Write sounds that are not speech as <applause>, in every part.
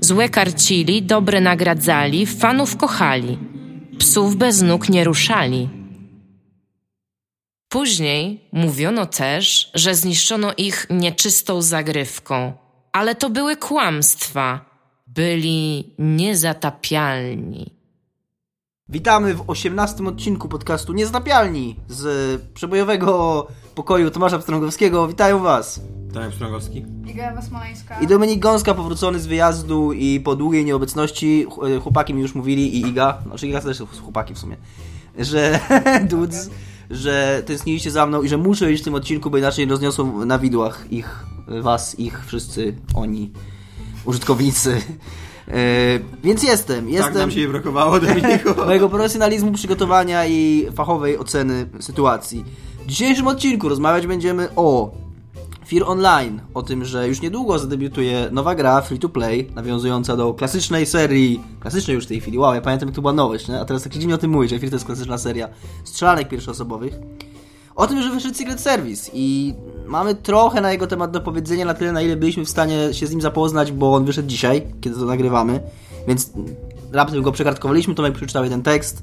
Złe karcili, dobre nagradzali, fanów kochali. Psów bez nóg nie ruszali. Później mówiono też, że zniszczono ich nieczystą zagrywką, ale to były kłamstwa. Byli niezatapialni. Witamy w 18 odcinku podcastu Niezatapialni z przebojowego pokoju Tomasza Pstrągowskiego. Witają Was! Tomek Pstrągowski. Iga Ewa Smoleńska. I Dominik Gąska powrócony z wyjazdu i po długiej nieobecności, ch- chłopaki mi już mówili i Iga, znaczy Iga też jest chłopaki w sumie, że <laughs> dudes, że tęskniliście za mną i że muszę iść w tym odcinku, bo inaczej rozniosą na widłach ich, was, ich, wszyscy, oni, użytkownicy. E, więc jestem, Tak jestem nam się jej brakowało, Dominiku. <laughs> mojego profesjonalizmu, przygotowania i fachowej oceny sytuacji. W dzisiejszym odcinku rozmawiać będziemy o Fear Online, o tym, że już niedługo zadebiutuje nowa gra free to play, nawiązująca do klasycznej serii, klasycznej już w tej chwili, wow, ja pamiętam jak to była nowość, nie? a teraz tak dziwnie o tym mówić, że Fear to jest klasyczna seria strzelanek pierwszoosobowych. O tym, że wyszedł Secret Service i mamy trochę na jego temat do powiedzenia, na tyle na ile byliśmy w stanie się z nim zapoznać, bo on wyszedł dzisiaj, kiedy to nagrywamy, więc raptem go przekartkowaliśmy, Tomek przeczytał jeden tekst,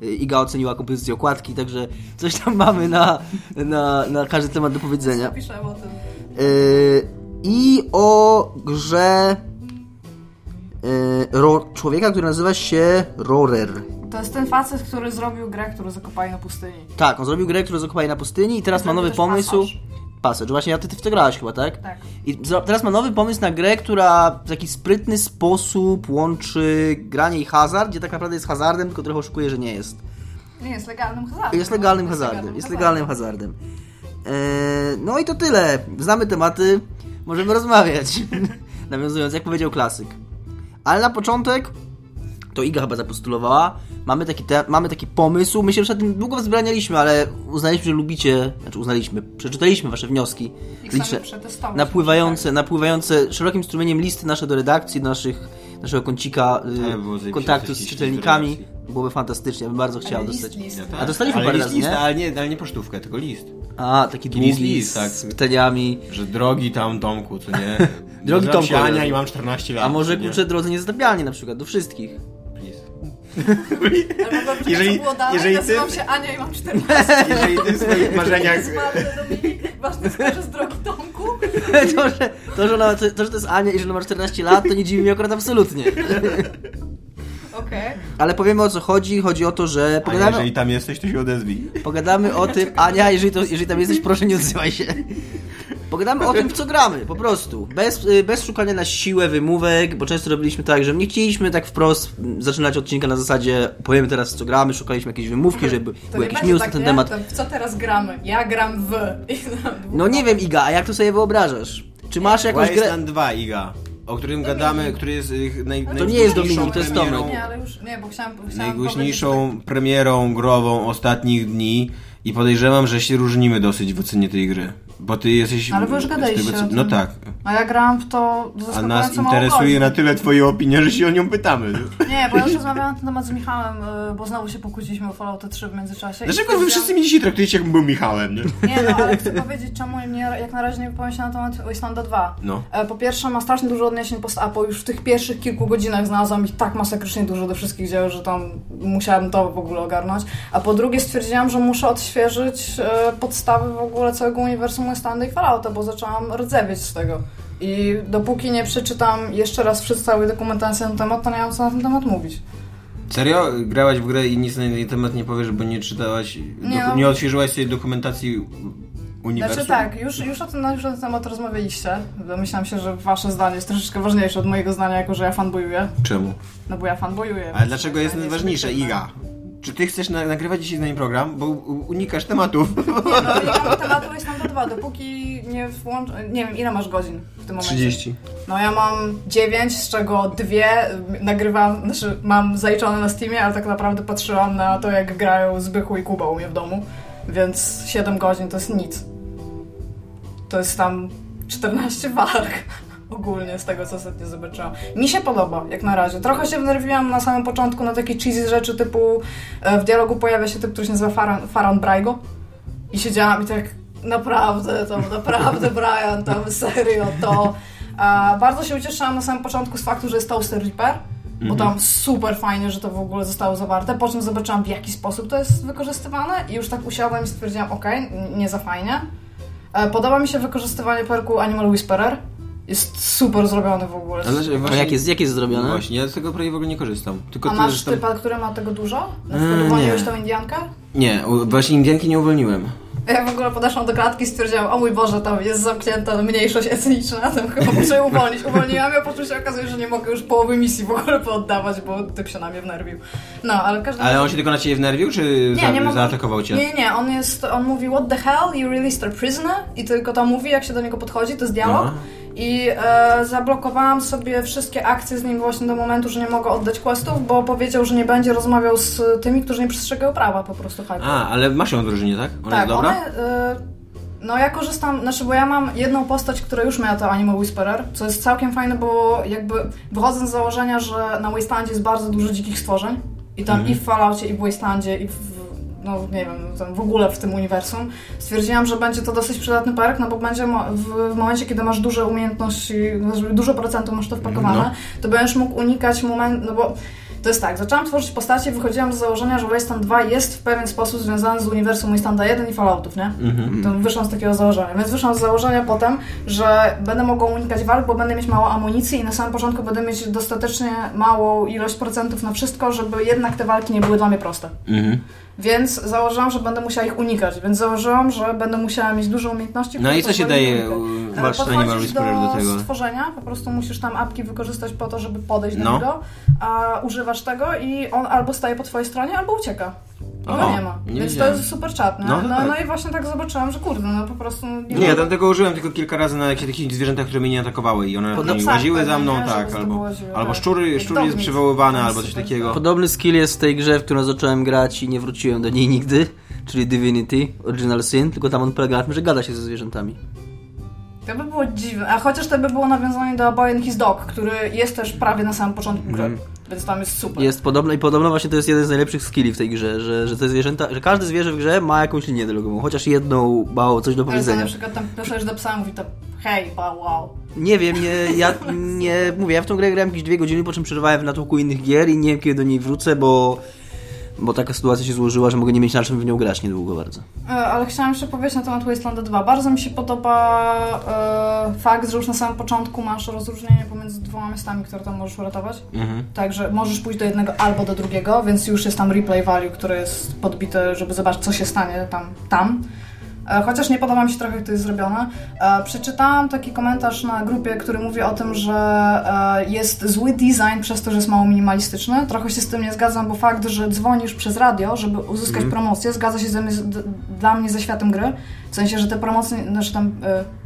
Iga oceniła kompozycję okładki, także coś tam mamy na, na, na każdy temat do powiedzenia. Piszę o tym. Yy, I o grze yy, ro, człowieka, który nazywa się Rorer. To jest ten facet, który zrobił grę, którą zakopali na pustyni. Tak, on zrobił grę, którą zakopali na pustyni i teraz ma Zrobił nowy pomysł. Passage. Właśnie ja ty, ty w to grałaś chyba, tak? Tak. I teraz ma nowy pomysł na grę, która w taki sprytny sposób łączy granie i hazard, gdzie tak naprawdę jest hazardem, tylko trochę oszukuje, że nie jest. Nie, jest legalnym hazardem. Jest legalnym No, hazardem. Jest legalnym hazardem. Eee, no i to tyle. Znamy tematy, możemy rozmawiać. <laughs> Nawiązując, jak powiedział klasyk. Ale na początek, to Iga chyba zapostulowała, mamy taki, te, mamy taki pomysł. My się już na tym długo wzbranialiśmy, ale uznaliśmy, że lubicie, znaczy uznaliśmy, przeczytaliśmy wasze wnioski. Liczne, napływające, napływające szerokim strumieniem listy nasze do redakcji, do naszych, naszego kącika y, zajebiście kontaktu z czytelnikami. Byłoby fantastycznie, ja bym bardzo chciał list, dostać. list. A dostaliśmy ale parę list, razy, list, nie? Ale nie, ale nie pocztówkę, tylko list. A, taki długi, list, list, tak. z pytaniami. Że drogi tam Tomku, co nie? <laughs> Drogi Tomku, i mam 14 lat. A może kurczę drodzy niezatapialni na przykład, do wszystkich. Please. Jeżeli, Jeżeli- było dalej, jeżeli ty- nazywam się Ania i mam 14 <laughs> Jeżeli ty w swoich marzeniach... Ważny skorzy z drogi Tomku. <laughs> to, że, to, że ona, to, że to jest Ania i że ona ma 14 lat, to nie dziwi mnie akurat absolutnie. <laughs> Okej. Ale powiemy o co chodzi. Chodzi o to, że A pogadamy, jeżeli tam jesteś, to się odezwij. pogadamy o tym... Ania, jeżeli, to, jeżeli tam jesteś, proszę nie odzywaj się. Pogadamy o tym, w co gramy, po prostu. Bez, y, bez szukania na siłę wymówek, bo często robiliśmy tak, że nie chcieliśmy tak wprost mm, zaczynać odcinka na zasadzie powiemy teraz, w co gramy, szukaliśmy jakiejś wymówki, żeby To był jakiś news na tak, ten nie? temat. To W co teraz gramy? Ja gram w... No nie wiem, Iga, a jak to sobie wyobrażasz? Czy masz jakąś grę... Wasteland 2, Iga. O którym gadamy, który jest naj, To nie jest Dominik, to jest Tomek. Nie, ale już... Nie, bo chciałam... chciałam Najgłośniejszą premierą grową ostatnich dni i podejrzewam, że się różnimy dosyć w ocenie tej gry. Bo ty jesteś... Ale wy już gadaliście co- o tym. No tak. A ja grałam w to A nas interesuje na tyle twoja opinia, że się o nią pytamy. <laughs> Nie, bo ja już rozmawiałam na ten temat z Michałem, y, bo znowu się pokłóciliśmy o Fallout 3 w międzyczasie. Dlaczego wy wszyscy mnie dzisiaj traktujecie, jakbym był Michałem, nie? Nie, no ale chcę powiedzieć, czemu nie, jak na razie nie wypowiem się na temat Wastelanda 2. No. E, Po pierwsze, ma strasznie dużo odniesień post-apo. Już w tych pierwszych kilku godzinach znalazłam ich tak masakrycznie dużo do wszystkich dzieł, że tam musiałam to w ogóle ogarnąć. A po drugie, stwierdziłam, że muszę odświeżyć e, podstawy w ogóle całego uniwersum Wastelanda i Fallouta, bo zaczęłam rdzewieć z tego. I dopóki nie przeczytam jeszcze raz wszystkie całej dokumentacji na ten temat, to nie mam co na ten temat mówić. Serio? Grałaś w grę i nic na ten temat nie powiesz, bo nie czytałaś, Nie, no. nie odświeżyłaś sobie dokumentacji uniwersum? Znaczy tak, już, już, o tym, już na ten temat rozmawialiście. Domyślam się, że wasze zdanie jest troszeczkę ważniejsze od mojego zdania, jako że ja fanbojuję. Czemu? No bo ja fanbojuję. Ale dlaczego jest najważniejsze. Iga? Czy ty chcesz na, nagrywać dzisiaj z nami program? Bo unikasz tematów. Nie, no ja tematu jest tam do dwa, dopóki nie włącz... Nie wiem, ile masz godzin w tym momencie? 30. No ja mam 9, z czego dwie nagrywam, znaczy mam zaliczone na Steamie, ale tak naprawdę patrzyłam na to, jak grają Zbychu i Kuba u mnie w domu, więc 7 godzin to jest nic. To jest tam 14 walk ogólnie z tego, co ostatnio zobaczyłam. Mi się podoba, jak na razie. Trochę się wnerwiłam na samym początku na takie cheesy rzeczy typu e, w dialogu pojawia się typ, który się nazywa Faron, Faron Braigo i siedziałam i tak naprawdę, to naprawdę <laughs> Brian, tam serio, to... A bardzo się ucieszyłam na samym początku z faktu, że jest Toaster Reaper, bo tam super fajnie, że to w ogóle zostało zawarte. Po czym zobaczyłam, w jaki sposób to jest wykorzystywane i już tak usiadłam i stwierdziłam, okej, nie za fajnie. E, Podoba mi się wykorzystywanie perku Animal Whisperer. Jest super zrobiony w ogóle. Ale właśnie, jak jest, jak jest zrobione? Właśnie, ja z tego prawie w ogóle nie korzystam. Tylko A masz tam... typa, który ma tego dużo? Na Eee, przykład nie. uwolniłeś tą Indiankę? Nie, właśnie Indianki nie uwolniłem. Ja w ogóle podeszłam do klatki i stwierdziłam, o mój Boże, tam jest zamknięta mniejszość etniczna, tam chyba muszę ją uwolnić. Uwolniłam ją, po czym się okazuje, że nie mogę już połowy misji w ogóle pooddawać, bo typ się na mnie wnerwił. No, ale w każdym Ale on się tylko na ciebie wnerwił, czy za, nie, nie, zaatakował cię? Nie, nie, on jest, on mówi what the hell, you released a prisoner i tylko to mówi, jak się do niego podchodzi, to jest dialog. Aha. I e, zablokowałam sobie wszystkie akcje z nim właśnie do momentu, że nie mogę oddać questów, bo powiedział, że nie będzie rozmawiał z tymi, którzy nie przestrzegają prawa po prostu hype. A, ale masz ją w drużynie, tak? Ona tak, jest dobra? one, e, no ja korzystam, znaczy bo ja mam jedną postać, która już miała to Animal Whisperer, co jest całkiem fajne, bo jakby wychodzę z założenia, że na Wastelandzie jest bardzo dużo dzikich stworzeń i tam Mhm. i w Falloutie, i w Wastelandzie, i w, no nie wiem, w ogóle w tym uniwersum, stwierdziłam, że będzie to dosyć przydatny perk, no bo będzie w, momencie, kiedy masz duże umiejętności, znaczy dużo procentów masz to wpakowane, No. to będziesz mógł unikać moment, no bo to jest tak, zaczęłam tworzyć postacie, wychodziłam z założenia, że Wasteland 2 jest w pewien sposób związany z uniwersum Wastelanda 1 i Falloutów, nie? Mhm. To wyszłam z takiego założenia. Więc wyszłam z założenia potem, że będę mogła unikać walk, bo będę mieć mało amunicji i na samym początku będę mieć dostatecznie małą ilość procentów na wszystko, żeby jednak te walki nie były dla mnie proste. Mhm. Więc założyłam, że będę musiała ich unikać, więc założyłam, że będę musiała mieć dużo umiejętności. No które i co się daje u- walcz Podchodzisz Animal Whisperer do tego? stworzenia, po prostu musisz tam apki wykorzystać po to, żeby podejść do No. niego, a używasz tego i on albo staje po twojej stronie, albo ucieka. I O, go nie ma. nie Więc to jest super czat, nie? No No, to no, tak. i właśnie tak zobaczyłam, że kurde, no po prostu nie, Nie, ja tam tego użyłem tylko kilka razy na jakichś takich zwierzętach, które mnie nie atakowały i one Podobno mi psa łaziły za mną, nie? tak, albo, zdobywały, albo tak. szczury, szczur jest To albo coś super. takiego. Podobny skill jest w tej grze, w którą zacząłem grać i nie wróciłem do niej nigdy, czyli Divinity, Original Sin, tylko tam on polega na tym, że gada się ze zwierzętami. To by było dziwne, a chociaż to by było nawiązanie do Boy and His Dog, który jest też prawie na samym początku gry, więc tam jest super. Jest podobno i podobno właśnie to jest jeden z najlepszych skilli w tej grze, że, że te zwierzęta, że każde zwierzę w grze ma jakąś linię dialogową, chociaż jedną mało coś do Ale powiedzenia. na przykład tam piszesz do psa, mówi to hej, wow, wow. Nie wiem, nie, ja nie mówię, ja w tą grę grałem jakieś dwie godziny, po czym przerwałem w natłoku innych gier i nie wiem kiedy do niej wrócę, bo, bo taka sytuacja się złożyła, że mogę nie mieć na czym w nią grać niedługo bardzo. E, Ale chciałam jeszcze powiedzieć na temat Wasteland 2. Bardzo mi się podoba e, fakt, że już na samym początku masz rozróżnienie pomiędzy dwoma miastami, które tam możesz uratować. Mhm. Także możesz pójść do jednego albo do drugiego, więc już jest tam replay value, który jest podbity, żeby zobaczyć, co się stanie tam. tam. E, Chociaż nie podoba mi się trochę, jak to jest zrobione. E, Przeczytałam taki komentarz na grupie, który mówi o tym, że e, jest zły design przez to, że jest mało minimalistyczny. Trochę się z tym nie zgadzam, bo fakt, że dzwonisz przez radio, żeby uzyskać promocję, zgadza się ze dla mnie ze światem gry. W sensie, że te promocje, znaczy tam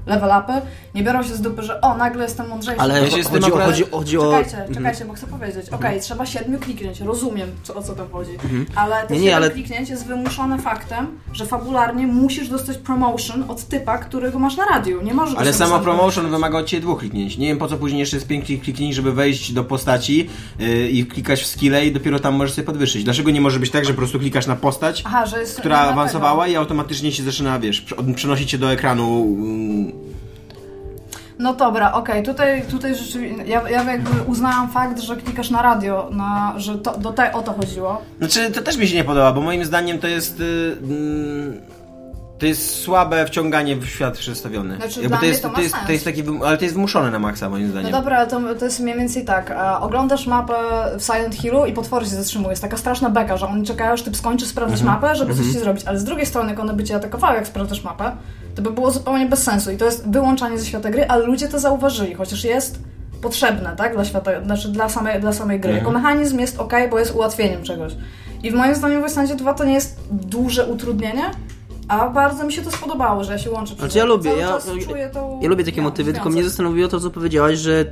level upy nie biorą się z dupy, że o, nagle jestem mądrzejszy. Ale Ja się tym chodzi, o, chodzi, chodzi o... Czekajcie, czekajcie, bo chcę powiedzieć. Okej, trzeba siedmiu kliknięć, rozumiem co, o co tam chodzi. Ale te Nie, siedem ale- kliknięć jest wymuszone faktem, że fabularnie musisz dostać promotion od typa, którego masz na radiu. Nie możesz Ale sama sam promotion wymaga od Ciebie dwóch kliknięć. Nie wiem po co później jeszcze jest pięć kliknięć, żeby wejść do postaci yy, i klikać w skille i dopiero tam możesz sobie podwyższyć. Dlaczego nie może być tak, że po prostu klikasz na postać, Aha, że jest która awansowała tego. i automatycznie się zaczyna, wiesz, przenosić cię do ekranu. mm, No dobra, okej, tutaj, tutaj rzeczywiście, ja, ja jakby uznałam fakt, że klikasz na radio, na, że to, do te, o to chodziło. Znaczy, to też mi się nie podoba, bo moim zdaniem to jest. Yy, mm, to jest słabe wciąganie w świat przedstawiony. Znaczy, Jakby dla to jest, to to jest, to jest taki, ale to jest wymuszone na maksa moim No zdaniem. dobra, ale to, to jest mniej więcej tak. Oglądasz mapę w Silent Hillu i potwory się zatrzymują. Jest taka straszna beka, że oni czekają, aż ty skończysz sprawdzać Mhm. mapę, żeby coś ci zrobić. Ale z drugiej strony, jak one by cię atakowały, jak sprawdzasz mapę, to by było zupełnie bez sensu. I to jest wyłączanie ze świata gry, ale ludzie to zauważyli, chociaż jest potrzebne, tak? Dla świata, znaczy dla samej, dla samej gry. Mhm. Jako mechanizm jest ok, bo jest ułatwieniem czegoś. I w moim zdaniem w Wastelandzie 2 to nie jest duże utrudnienie, A bardzo mi się to spodobało, że ja się łączę. Znaczy ja lubię, ja, czuję tą, ja lubię takie ja, motywy, tylko mnie zastanowiło to, co powiedziałaś, że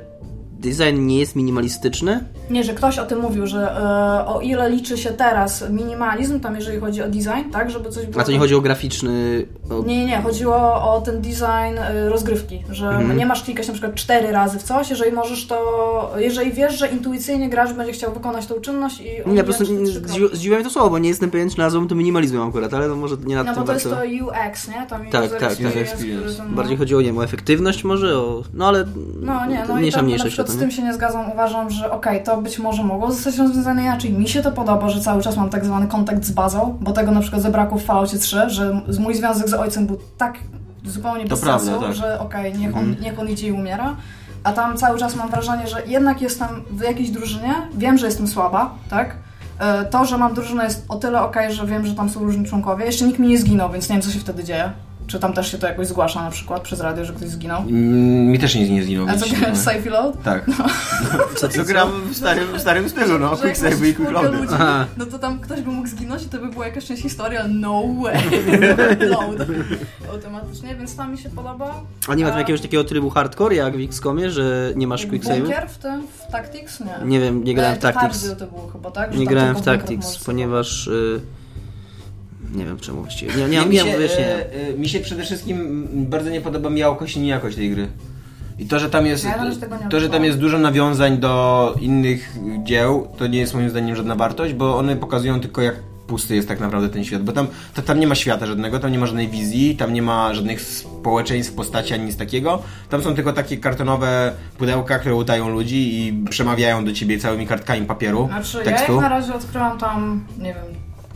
design nie jest minimalistyczny. Nie, że ktoś o tym mówił, że e, o ile liczy się teraz minimalizm, tam jeżeli chodzi o design, tak, żeby coś było... A to nie chodzi o graficzny... O... Nie, nie, nie, chodziło o ten design y, rozgrywki, że Mhm. nie masz klikać na przykład cztery razy w coś, jeżeli możesz to, jeżeli wiesz, że intuicyjnie gracz będzie chciał wykonać tą czynność i Nie, po prostu zdziwiło mnie to słowo, bo nie jestem pewien, czy nazwą to minimalizmem akurat, ale to może nie nad No tym bo to jest warto... to UX, nie? Tam Tak, tak, experience. który tam, Bardziej chodziło, nie wiem, o efektywność może, o... No ale... No nie, no i mniejsza z tym się nie zgadzam. Uważam, że okej, to być może mogło zostać rozwiązane inaczej. Mi się to podoba, że cały czas mam tak zwany kontakt z bazą, bo tego na przykład zabrakło w Falloutie 3, że mój związek z ojcem był tak zupełnie bez sensu, tak. że okej, niech, Mhm. on, niech on idzie i umiera. A tam cały czas mam wrażenie, że jednak jestem w jakiejś drużynie, wiem, że jestem słaba, tak? E, To, że mam drużynę jest o tyle okej, że wiem, że tam są różni członkowie. Jeszcze nikt mi nie zginął, więc nie wiem, co się wtedy dzieje. Czy tam też się to jakoś zgłasza na przykład przez radio, że ktoś zginął. Mm, Mi też nic nie zginął. A co się grałeś nie- Safe Load? Tak. <laughs> Co, To gram w starym, w starym stylu, no. Quick save i quick Aha. no to tam ktoś by mógł zginąć i to by była jakaś część historii, ale no way. <laughs> Load. Automatycznie, więc tam mi się podoba. A nie ma tam jakiegoś takiego trybu hardcore jak w XCOMie, że nie masz quick save'u? Bunkier w tym, w Tactics? Nie. Nie wiem, nie grałem w Tactics. To było chyba, tak? Że Nie grałem w Tactics, ponieważ... Y... Nie wiem czemu właściwie. Nie, nie, Nie, nie, mi, nie, się, wyjaśnienia. e, e, mi się przede wszystkim bardzo nie podoba miałkość i niejakość tej gry. I to, że tam jest, Ja nie to, że tam jest dużo nawiązań do innych dzieł, to nie jest moim zdaniem żadna wartość, bo one pokazują tylko jak pusty jest tak naprawdę ten świat, bo tam, to, tam nie ma świata żadnego, tam nie ma żadnej wizji, tam nie ma żadnych społeczeństw, postaci, ani nic takiego. Tam są tylko takie kartonowe pudełka, które utają ludzi i przemawiają do ciebie całymi kartkami papieru, Znaczy, ja tekstu. jak na razie odkryłam tam, nie wiem,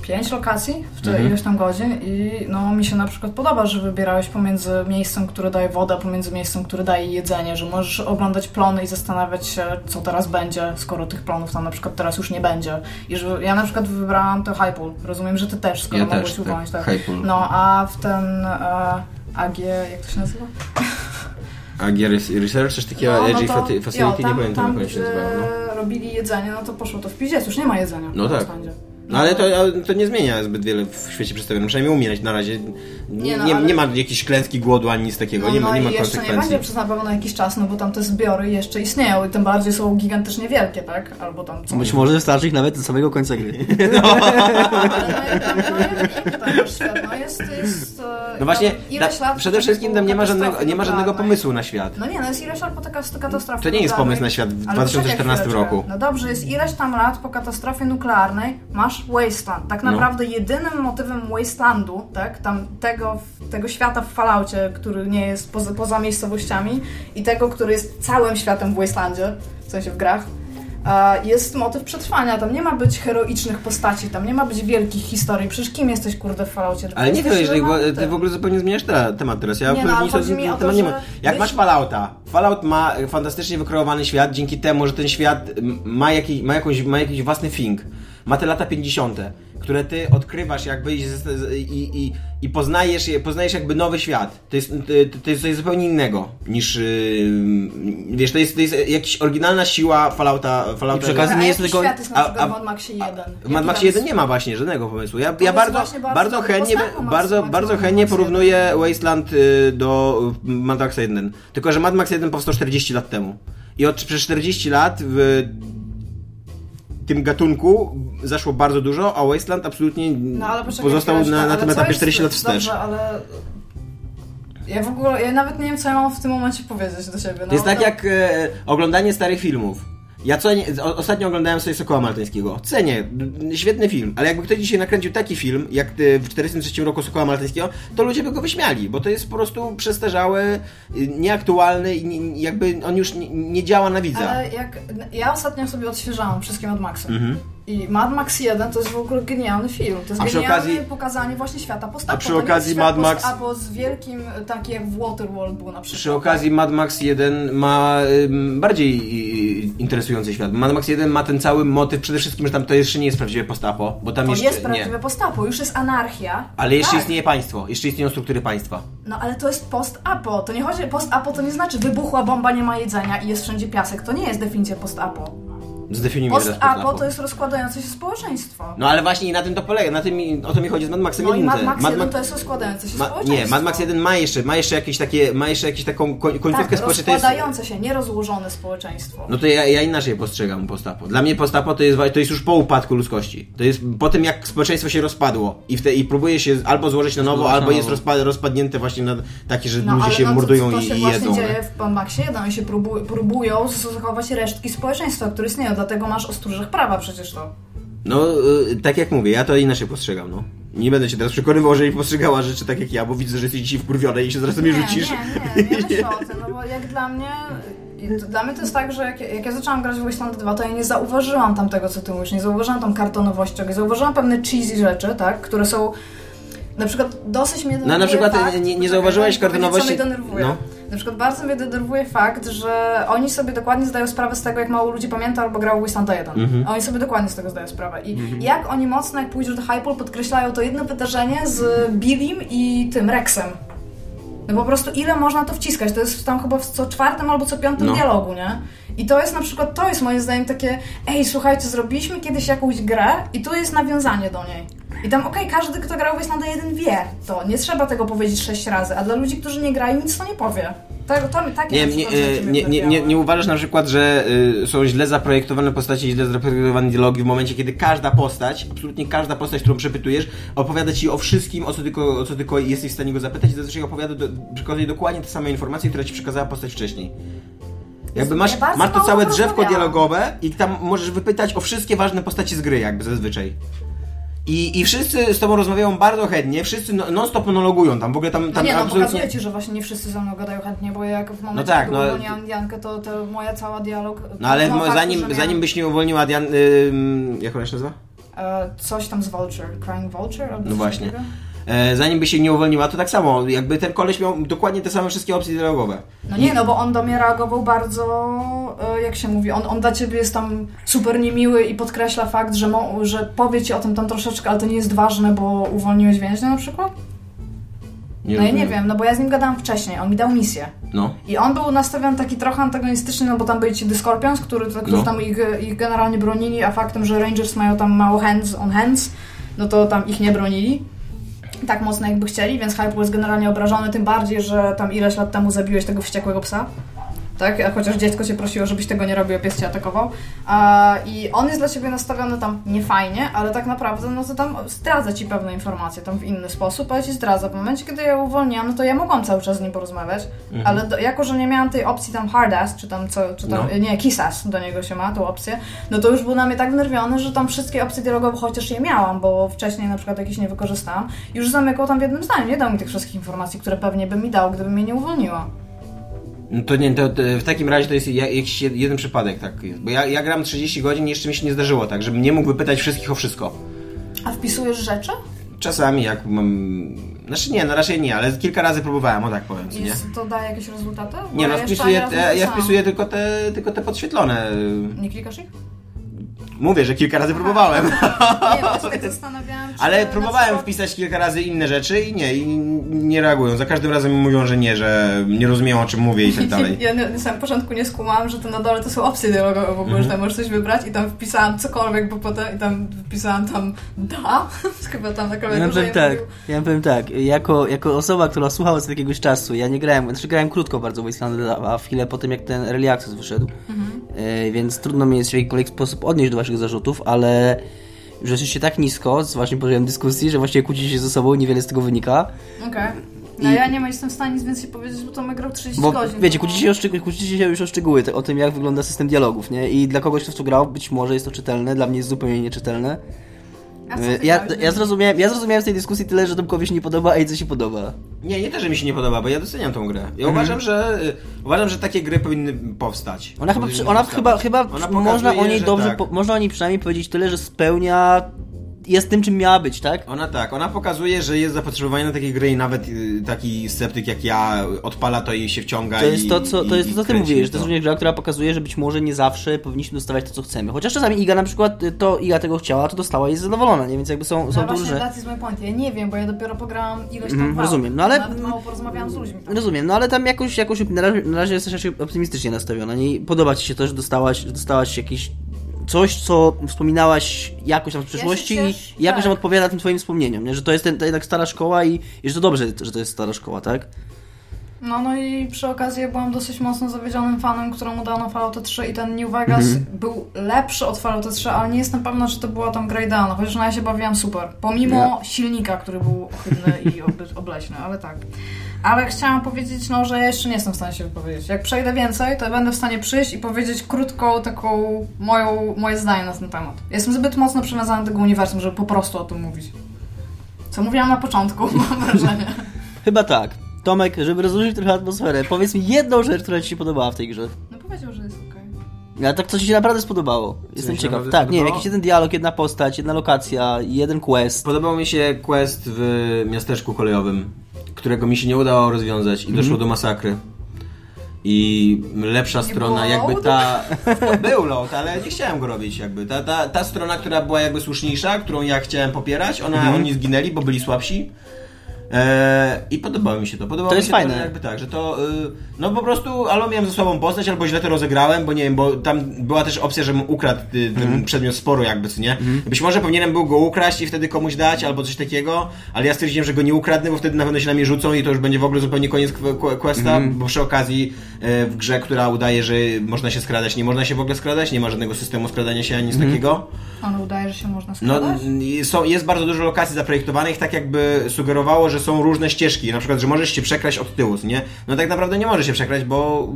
pięć lokacji w Mhm. ileś tam godzin i no mi się na przykład podoba, że wybierałeś pomiędzy miejscem, które daje wodę, pomiędzy miejscem, które daje jedzenie, że możesz oglądać plony i zastanawiać się, co teraz będzie, skoro tych plonów tam na przykład teraz już nie będzie. I że ja na przykład wybrałam to high pool. Rozumiem, że ty też, skoro Ja mogłeś tak, uwolnić tak. No, a w ten e, AG, jak to się nazywa? A Gear Research, coś takiego, No, Edge to- Facility, jo, nie pamiętam tam, jak się gdzie nazywa. No. robili jedzenie, no to poszło to w piździec, już nie ma jedzenia. No tak. No ale to, to nie zmienia zbyt wiele w świecie przedstawionym. Przynajmniej umierać na razie. Nie, Nie, no, nie, ale- nie ma jakiejś klęski głodu ani nic takiego. No, nie ma, no nie ma jeszcze nie konsekwencji. będzie przez na pewno jakiś czas, no bo tam te zbiory jeszcze istnieją i tym bardziej są gigantycznie wielkie, tak? Albo tam co? Być może starczy ich nawet do samego końca gry. No, no? No jest, jest... e, No właśnie, da, przede wszystkim tam nie ma żadnego, nie ma żadnego pomysłu na świat. No nie, no jest ileś lat po katastrofie To nie jest pomysł na świat w Ale 2014 poczekaj roku. No dobrze, jest ileś tam lat po katastrofie nuklearnej masz Wasteland. Tak No. naprawdę jedynym motywem Wastelandu, tak, tam tego, tego świata w Falloutie, który nie jest poza, poza miejscowościami i tego, który jest całym światem w Wastelandzie, w sensie w grach, jest motyw przetrwania. Tam nie ma być heroicznych postaci, tam nie ma być wielkich historii. Przecież kim jesteś, kurde, w Falloutie? Ale nie Jesteś jeżeli bo, ty w ogóle zupełnie zmieniasz te, temat teraz. Ja Nie, no, nic chodzi mi o to, nie ma. Jak masz Fallouta, Fallout ma fantastycznie wykreowany świat dzięki temu, że ten świat ma, jakiś, ma, jakąś, ma jakiś własny thing. Ma te lata 50., które ty odkrywasz jakby i, i, i, i poznajesz, je- poznajesz jakby nowy świat. To jest, to, to jest coś zupełnie innego niż, yy, wiesz, to jest, to jest jakaś oryginalna siła Fallouta. Fallouta I A nie jest tylko- świat jest na a- a- w Mad Maxie 1? W Jaki Mad Maxie tam 1 jest- nie ma właśnie żadnego pomysłu. Ja, ja bardzo, bardzo chętnie, bardzo, bardzo chętnie 1. porównuję Wasteland y, do y, Mad Max 1. Tylko, że Mad Max 1 powstał 40 lat temu. I od przez 40 lat w tym gatunku zaszło bardzo dużo, a Wasteland absolutnie No pozostał na, na tym etapie jest- 40 lat wstecz. Dobrze, ale... Ja w ogóle, ja nawet nie wiem, co ja mam w tym momencie powiedzieć do siebie. No, To jest tak no, jak e, oglądanie starych filmów. Ja cenię, o, ostatnio oglądałem sobie Sokoła Maltańskiego. Cenię, świetny film, ale jakby ktoś dzisiaj nakręcił taki film, jak ty w 43 roku Sokoła Maltańskiego, to ludzie by go wyśmiali, bo to jest po prostu przestarzały, y, nieaktualny i jakby on już nie, działa na widza. Ale jak... Ja ostatnio sobie odświeżałam wszystkie Mad Maxy. Mhm. I Mad Max 1 to jest w ogóle genialny film. To jest A genialne okazji- pokazanie właśnie świata postaci. A przy okazji Mad Max- Albo z wielkim, taki jak w Waterworld był na przykład. Przy okazji Mad Max 1 ma bardziej y, interesujący świat. Mad Max 1 ma ten cały motyw, przede wszystkim, że tam to jeszcze nie jest prawdziwe postapo, bo tam To jeszcze jest nie. prawdziwe postapo, już jest anarchia. Ale jeszcze tak. istnieje państwo, jeszcze istnieją struktury państwa. No ale to jest post-apo. To nie chodzi, post-apo to nie znaczy wybuchła bomba, nie ma jedzenia i jest wszędzie piasek. To nie jest definicja post-apo. Zdefiniujmy teraz Post-apo post-apo. to jest rozkładające się społeczeństwo. No ale właśnie i na tym to polega, na tym, o to mi chodzi z Mad Maxem No i 1. Mad Max Mad 1 Ma- to jest rozkładające się Ma, społeczeństwo. nie, Mad Max 1 ma jeszcze, ma jeszcze jakieś takie, ma jeszcze jakąś taką koń- końcówkę tak, społeczną. to jest- rozkładające się, nierozłożone społeczeństwo. No to ja, ja inaczej postrzegam postapo. Dla mnie postapo to jest, to jest już po upadku ludzkości. To jest po tym, jak społeczeństwo się rozpadło i, w te, i próbuje się albo złożyć na nowo, albo jest rozpa- rozpadnięte właśnie na takie, że No, ludzie ale się no, to- mordują to, i, się i właśnie jedzą. dzieje w Mad Maxie 1. Oni się próbu- próbują zachować resztki społeczeństwa, które istnieją, dlatego masz o stróżach prawa przecież to. No, y, tak jak mówię, ja to inaczej postrzegam, no. Nie będę cię teraz przekonywał, że nie postrzegała rzeczy tak jak ja, bo widzę, że jesteś dzisiaj wkurwiona i się zaraz mnie nie, rzucisz. Nie, nie, nie myślę o tym, no bo jak dla mnie, dla mnie to jest tak, że jak, jak ja zaczęłam grać w Wasteland 2, to ja nie zauważyłam tam tego, co ty mówisz, nie zauważyłam tam kartonowości, nie zauważyłam pewne cheesy rzeczy, tak, które są na przykład dosyć mnie No, na przykład fakt, nie- nie poczekaj, zauważyłaś kartonowości- Co mnie denerwuje. no. Na przykład bardzo mnie denerwuje fakt, że oni sobie dokładnie zdają sprawę z tego, jak mało ludzi pamięta albo grało w Wastanda 1. Mhm. A oni sobie dokładnie z tego zdają sprawę. I jak oni mocno, jak pójdziesz do Hypol, podkreślają to jedno wydarzenie z Billim i tym Rexem. No po prostu ile można to wciskać? To jest tam chyba w co czwartym albo co piątym No. dialogu, nie? I to jest na przykład, to jest moim zdaniem takie, ej, słuchajcie, zrobiliśmy kiedyś jakąś grę i tu jest nawiązanie do niej. I tam, okej, każdy, kto grał w Wastanda 1 wie to. Nie trzeba tego powiedzieć sześć razy, a dla ludzi, którzy nie grają, nic to nie powie. Tak, to, takie Nie, nie, e, nie, nie, nie, wnerwiały. nie uważasz na przykład, że y, są źle zaprojektowane postacie, źle zaprojektowane dialogi w momencie, kiedy każda postać, absolutnie każda postać, którą przepytujesz, opowiada ci o wszystkim, o co tylko, o co tylko jesteś w stanie go zapytać i zazwyczaj opowiada, do, przekazuje dokładnie te same informacje, które ci przekazała postać wcześniej. Jakby masz, masz to całe drzewko dialogowe i tam możesz wypytać o wszystkie ważne postacie z gry, jakby zazwyczaj. I, I wszyscy z tobą rozmawiają bardzo chętnie, wszyscy no- non-stop monologują tam, w ogóle tam, No tam nie, no absolutnie... pokazuje ci, że właśnie nie wszyscy ze mną gadają chętnie, bo jak w momencie, tak, kiedy no, uwolniłam Jankę, to, to moja cała dialog... No ale faktu, że zanim, zanim byś nie uwolniła Dian... Ym, jak ona się nazywa? E, coś tam z Vulture, Crying Vulture? albo No właśnie. takiego? E, zanim by się nie uwolniła, to tak samo, jakby ten koleś miał dokładnie te same wszystkie opcje dialogowe. No nie, no bo on do mnie reagował bardzo, e, jak się mówi, on, on dla ciebie jest tam super niemiły i podkreśla fakt, że, mo, że powie ci o tym tam troszeczkę, ale to nie jest ważne, bo uwolniłeś więźnia na przykład? no ja nie rozumiem. wiem, no bo ja z nim gadałam wcześniej, on mi dał misję. No. I on był nastawiony taki trochę antagonistyczny, no bo tam byli ci The Scorpions, który, którzy No. tam ich, ich generalnie bronili, a faktem, że Rangers mają tam mało hands on hands, no to tam ich nie bronili. Tak mocno jakby chcieli, więc Hype jest generalnie obrażony, tym bardziej, że tam ileś lat temu zabiłeś tego wściekłego psa. Tak? Chociaż dziecko cię prosiło, żebyś tego nie robił, pies cię atakował. A, I on jest dla ciebie nastawiony tam niefajnie, ale tak naprawdę no to tam zdradza ci pewne informacje tam w inny sposób, ale ci zdradza. W momencie, kiedy ja uwolniłam, no to ja mogłam cały czas z nim porozmawiać, ale do, jako, że nie miałam tej opcji tam hard ass, czy tam co, czy tam, No. nie, kiss ass do niego się ma, tą opcję, no to już był na mnie tak wnerwiony, że tam wszystkie opcje dialogowe, chociaż je miałam, bo wcześniej na przykład jakieś nie wykorzystałam, już zamykał tam w jednym zdaniu, nie dał mi tych wszystkich informacji, które pewnie by mi dał, gdybym mnie nie uwolniła. No to nie, to, to w takim razie to jest ja- jakiś jed- jeden przypadek, tak jest. Bo ja, ja gram 30 godzin i jeszcze mi się nie zdarzyło tak, żebym nie mógł wypytać wszystkich o wszystko. A wpisujesz rzeczy? Czasami jak mam... Znaczy nie, no raczej nie, ale kilka razy próbowałem, o tak powiem, I nie? to daje jakieś rezultaty? Bo Nie no, ja wpisuję, ja, ja wpisuję tylko te, tylko te podświetlone. Nie klikasz ich? Mówię, że kilka razy próbowałem. Nie, się <laughs> tak zastanawiałam, czy Ale próbowałem wpisać kilka razy inne rzeczy i nie, i nie reagują. Za każdym razem mi mówią, że nie, że nie rozumieją o czym mówię i tak dalej. <laughs> Ja na, samym początku nie skumałam, że to na dole to są opcje dialogowe w ogóle, Mhm. że tam możesz coś wybrać i tam wpisałam cokolwiek, bo potem i tam wpisałam tam da, <laughs> chyba tam na Ja klawiaturze powiem i tak, mówił, ja powiem tak, jako, jako osoba, która słuchała z jakiegoś czasu, ja nie grałem, znaczy grałem krótko bardzo w Wasteland 2, a w chwilę po tym jak ten Early Access wyszedł, e, więc trudno mi jest w jakikolwiek sposób odnieść do waszych zarzutów, ale już jesteście tak nisko z waszym poziomem dyskusji, że właściwie kłócicie się ze sobą i niewiele z tego wynika, Okej. No I- ja nie jestem w stanie nic więcej powiedzieć, bo to my grał 30 bo godzin. wiecie, to- kłócicie się, kłócicie się już o szczegóły, o tym jak wygląda system dialogów, nie? I dla kogoś, kto w to grał, być może jest to czytelne, dla mnie jest zupełnie nieczytelne. E, Ja, ja, zrozumiałem, ja zrozumiałem z tej dyskusji tyle, że Tomkowi się nie podoba, a Ejce się podoba. Nie, nie to, że mi się nie podoba, bo ja doceniam tą grę. Ja Mhm. uważam, że y, uważam, że takie gry powinny powstać. Ona chyba, Powinny ona powstawać. chyba, chyba Ona można o pokazuje, niej dobrze, tak. po, można o niej przynajmniej powiedzieć tyle, że spełnia, jest tym, czym miała być, tak? Ona tak, ona pokazuje, że jest zapotrzebowanie na takie gry i nawet y, taki sceptyk jak ja odpala to i się wciąga To jest i, to, co, to i- jest to, co ty mówisz, to to. jest również gra, która pokazuje, że być może nie zawsze powinniśmy dostawać to, co chcemy. Chociaż czasami Iga na przykład, y, to Iga tego chciała, to dostała i jest zadowolona, nie? Więc jakby są, są No tu właśnie, my point. Ja nie wiem, bo ja dopiero pograłam ileś tam wałów. rozumiem, no ale- Nawet mało porozmawiałam z ludźmi. tam. Rozumiem, no ale tam jakoś, jakoś na, razie, na razie jesteś optymistycznie nastawiona. Nie podoba ci się to, że dostałaś, że dostałaś jakiś coś, co wspominałaś jakoś tam w przeszłości się i jakoś tam tak. odpowiada tym twoim wspomnieniom, nie? że to jest ten, ta jednak stara szkoła i, i że to dobrze, że to jest stara szkoła, tak? No, no i przy okazji ja byłam dosyć mocno zawiedzionym fanem, któremu dano Fallout 3 i ten New Vegas był lepszy od Fallout 3, ale nie jestem pewna, czy to była tam gra idealna, chociaż no ja się bawiłam super. Pomimo silnika, który był ohydny i <laughs> oble- obleśny, ale tak. Ale chciałam powiedzieć, no, że ja jeszcze nie jestem w stanie się wypowiedzieć. Jak przejdę więcej, to będę w stanie przyjść i powiedzieć krótką, taką moją, moje zdanie na ten temat. Jestem zbyt mocno przywiązana do tego uniwersum, żeby po prostu o tym mówić. Co mówiłam na początku, <laughs> mam wrażenie. Chyba tak. Tomek, żeby rozluźnić trochę atmosferę, powiedz mi jedną rzecz, która ci się podobała w tej grze. No powiedział, że jest okej. Ale tak, co ci się naprawdę spodobało? Jestem ciekaw. Tak, nie wiem, spodobało? jakiś jeden dialog, jedna postać, jedna lokacja, jeden quest. Podobał mi się quest w miasteczku kolejowym, którego mi się nie udało rozwiązać i doszło do masakry. I lepsza strona, było jakby ta. Był load, ale nie chciałem go robić, jakby. Ta, ta, ta strona, która była jakby słuszniejsza, którą ja chciałem popierać, ona, oni zginęli, bo byli słabsi. Eee, I podobało mi się to. Podobało To mi jest się fajne. To, jakby tak, że to. y, no po prostu albo miałem ze sobą postać, albo źle to rozegrałem, bo nie wiem, bo tam była też opcja, żebym ukradł y, ten Mhm. przedmiot sporu, jakby, co nie? Być może powinienem był go ukraść i wtedy komuś dać, albo coś takiego, ale ja stwierdziłem, że go nie ukradnę, bo wtedy na pewno się na mnie rzucą i to już będzie w ogóle zupełnie koniec questa, Mhm. bo przy okazji e, w grze, która udaje, że można się skradać, nie można się w ogóle skradać, nie ma żadnego systemu skradania się ani nic Mhm. takiego. Ale udaje, że się można No, składać? i są, jest bardzo dużo lokacji zaprojektowanych, tak jakby sugerowało, że są różne ścieżki. Na przykład, że możesz się przekraść od tyłu, nie? No tak naprawdę nie możesz się przekraść, bo.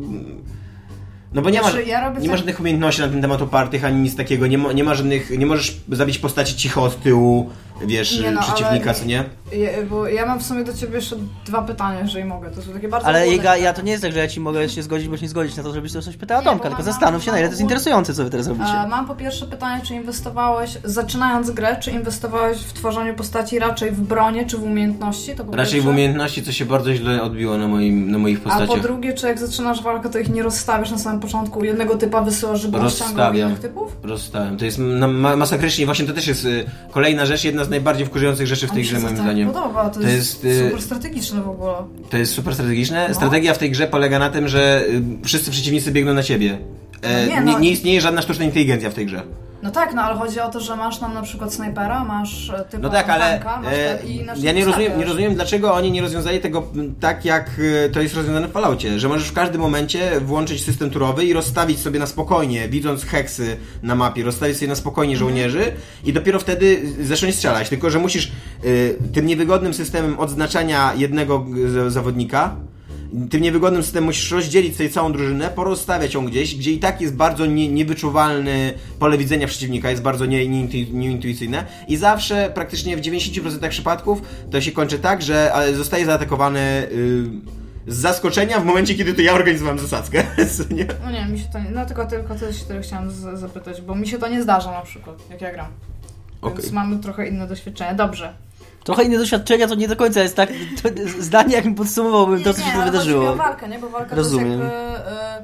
No bo nie ma, Znaczy, ja nie ma tak- żadnych umiejętności na ten temat opartych, ani nic takiego. Nie ma, nie ma żadnych. Nie możesz zabić postaci cicho od tyłu, wiesz, Nie no, przeciwnika, ale- co nie? Ja, bo ja mam w sumie do ciebie jeszcze dwa pytania, jeżeli mogę. To są takie bardzo Ale Iga, ja to nie jest tak, że ja ci mogę się zgodzić bądź nie zgodzić na to, żebyś to coś pytała Tomka, tylko mam- zastanów się, na ile to jest interesujące, co wy teraz robicie. E, Mam po pierwsze pytanie, czy inwestowałeś, zaczynając grę, czy inwestowałeś w tworzeniu postaci raczej w bronie, czy w umiejętności? Raczej w umiejętności, co się bardzo źle odbiło na, moim, na moich A po postaciach. drugie, czy jak zaczynasz walkę, to ich nie rozstawiasz na samym początku, jednego typa wysyłasz, żeby Rozstawiam. innych typów? Rozstałem. To jest ma ma masakrycznie. Właśnie to też jest y, kolejna rzecz, jedna z najbardziej wkurzających rzeczy w tej grze, moim tak zdaniem. podoba, to, To jest, jest, y, super strategiczne w ogóle. To jest super strategiczne. No. Strategia w tej grze polega na tym, że y, wszyscy przeciwnicy biegną na ciebie. E, No nie, nie, no. nie istnieje żadna sztuczna inteligencja w tej grze. No tak, no ale chodzi o to, że masz tam na przykład snajpera, masz e, typa No tak, ale tanka, masz e, na ja nie rozumiem, nie rozumiem, dlaczego oni nie rozwiązali tego tak, jak e, to jest rozwiązane w Falloutie, że możesz w każdym momencie włączyć system turowy i rozstawić sobie na spokojnie, widząc heksy na mapie, rozstawić sobie na spokojnie Mhm. żołnierzy i dopiero wtedy zacząć strzelać. Tylko, że musisz y, tym niewygodnym systemem odznaczania jednego zawodnika tym niewygodnym systemem musisz rozdzielić sobie całą drużynę, porozstawiać ją gdzieś, gdzie i tak jest bardzo nie, niewyczuwalny pole widzenia przeciwnika, jest bardzo nie, nieintu- nieintuicyjne i zawsze, praktycznie w 90% przypadków to się kończy tak, że ale zostaje zaatakowany y, z zaskoczenia w momencie, kiedy to ja organizowałem zasadzkę. <laughs> Nie? No nie, mi się to nie, no tylko, tylko to się tego chciałam z, zapytać, bo mi się to nie zdarza na przykład, jak ja gram. Więc Okej. mamy trochę inne doświadczenie. Dobrze. Trochę inne doświadczenia to nie do końca jest tak, to, zdanie jakbym podsumowałbym to, co się tu wydarzyło. o walkę, nie? Bo walka Rozumiem. to jest jakby... e,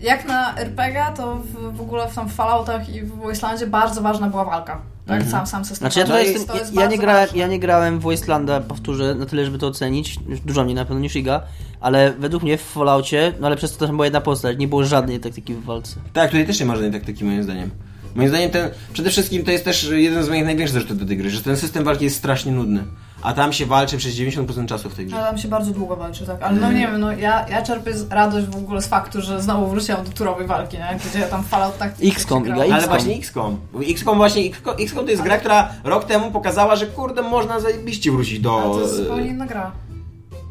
jak na RPG, to w, w ogóle w tam w Falloutach i w Wastelandzie bardzo ważna była walka. Tak? Sam, sam system. Znaczy ja, walki. tutaj To jest ja, nie grałem, ważne. ja nie grałem w Wastelanda, powtórzę, na tyle, żeby to ocenić. Dużo mniej na pewno niż Iga, ale według mnie w Falloutie, no ale przez to tam była jedna postać, nie było żadnej taktyki w walce. Tak, tutaj też nie ma żadnej taktyki, moim zdaniem. Moim zdaniem ten, przede wszystkim to jest też jeden z moich największych zarzutów do tej gry, że ten system walki jest strasznie nudny. A tam się walczy przez 90% czasu w tej grze. No, tam się bardzo długo walczy, tak. Ale no nie wiem, no ja, ja czerpię z- radość w ogóle z faktu, że znowu wróciłam do turowej walki, nie? Gdzie tam Fallout tak... XCOM, grało. Ale właśnie XCOM. XCOM właśnie, XCOM, to jest gra, która rok temu pokazała, że kurde, można zajebiście wrócić do... Ale to jest zupełnie inna gra.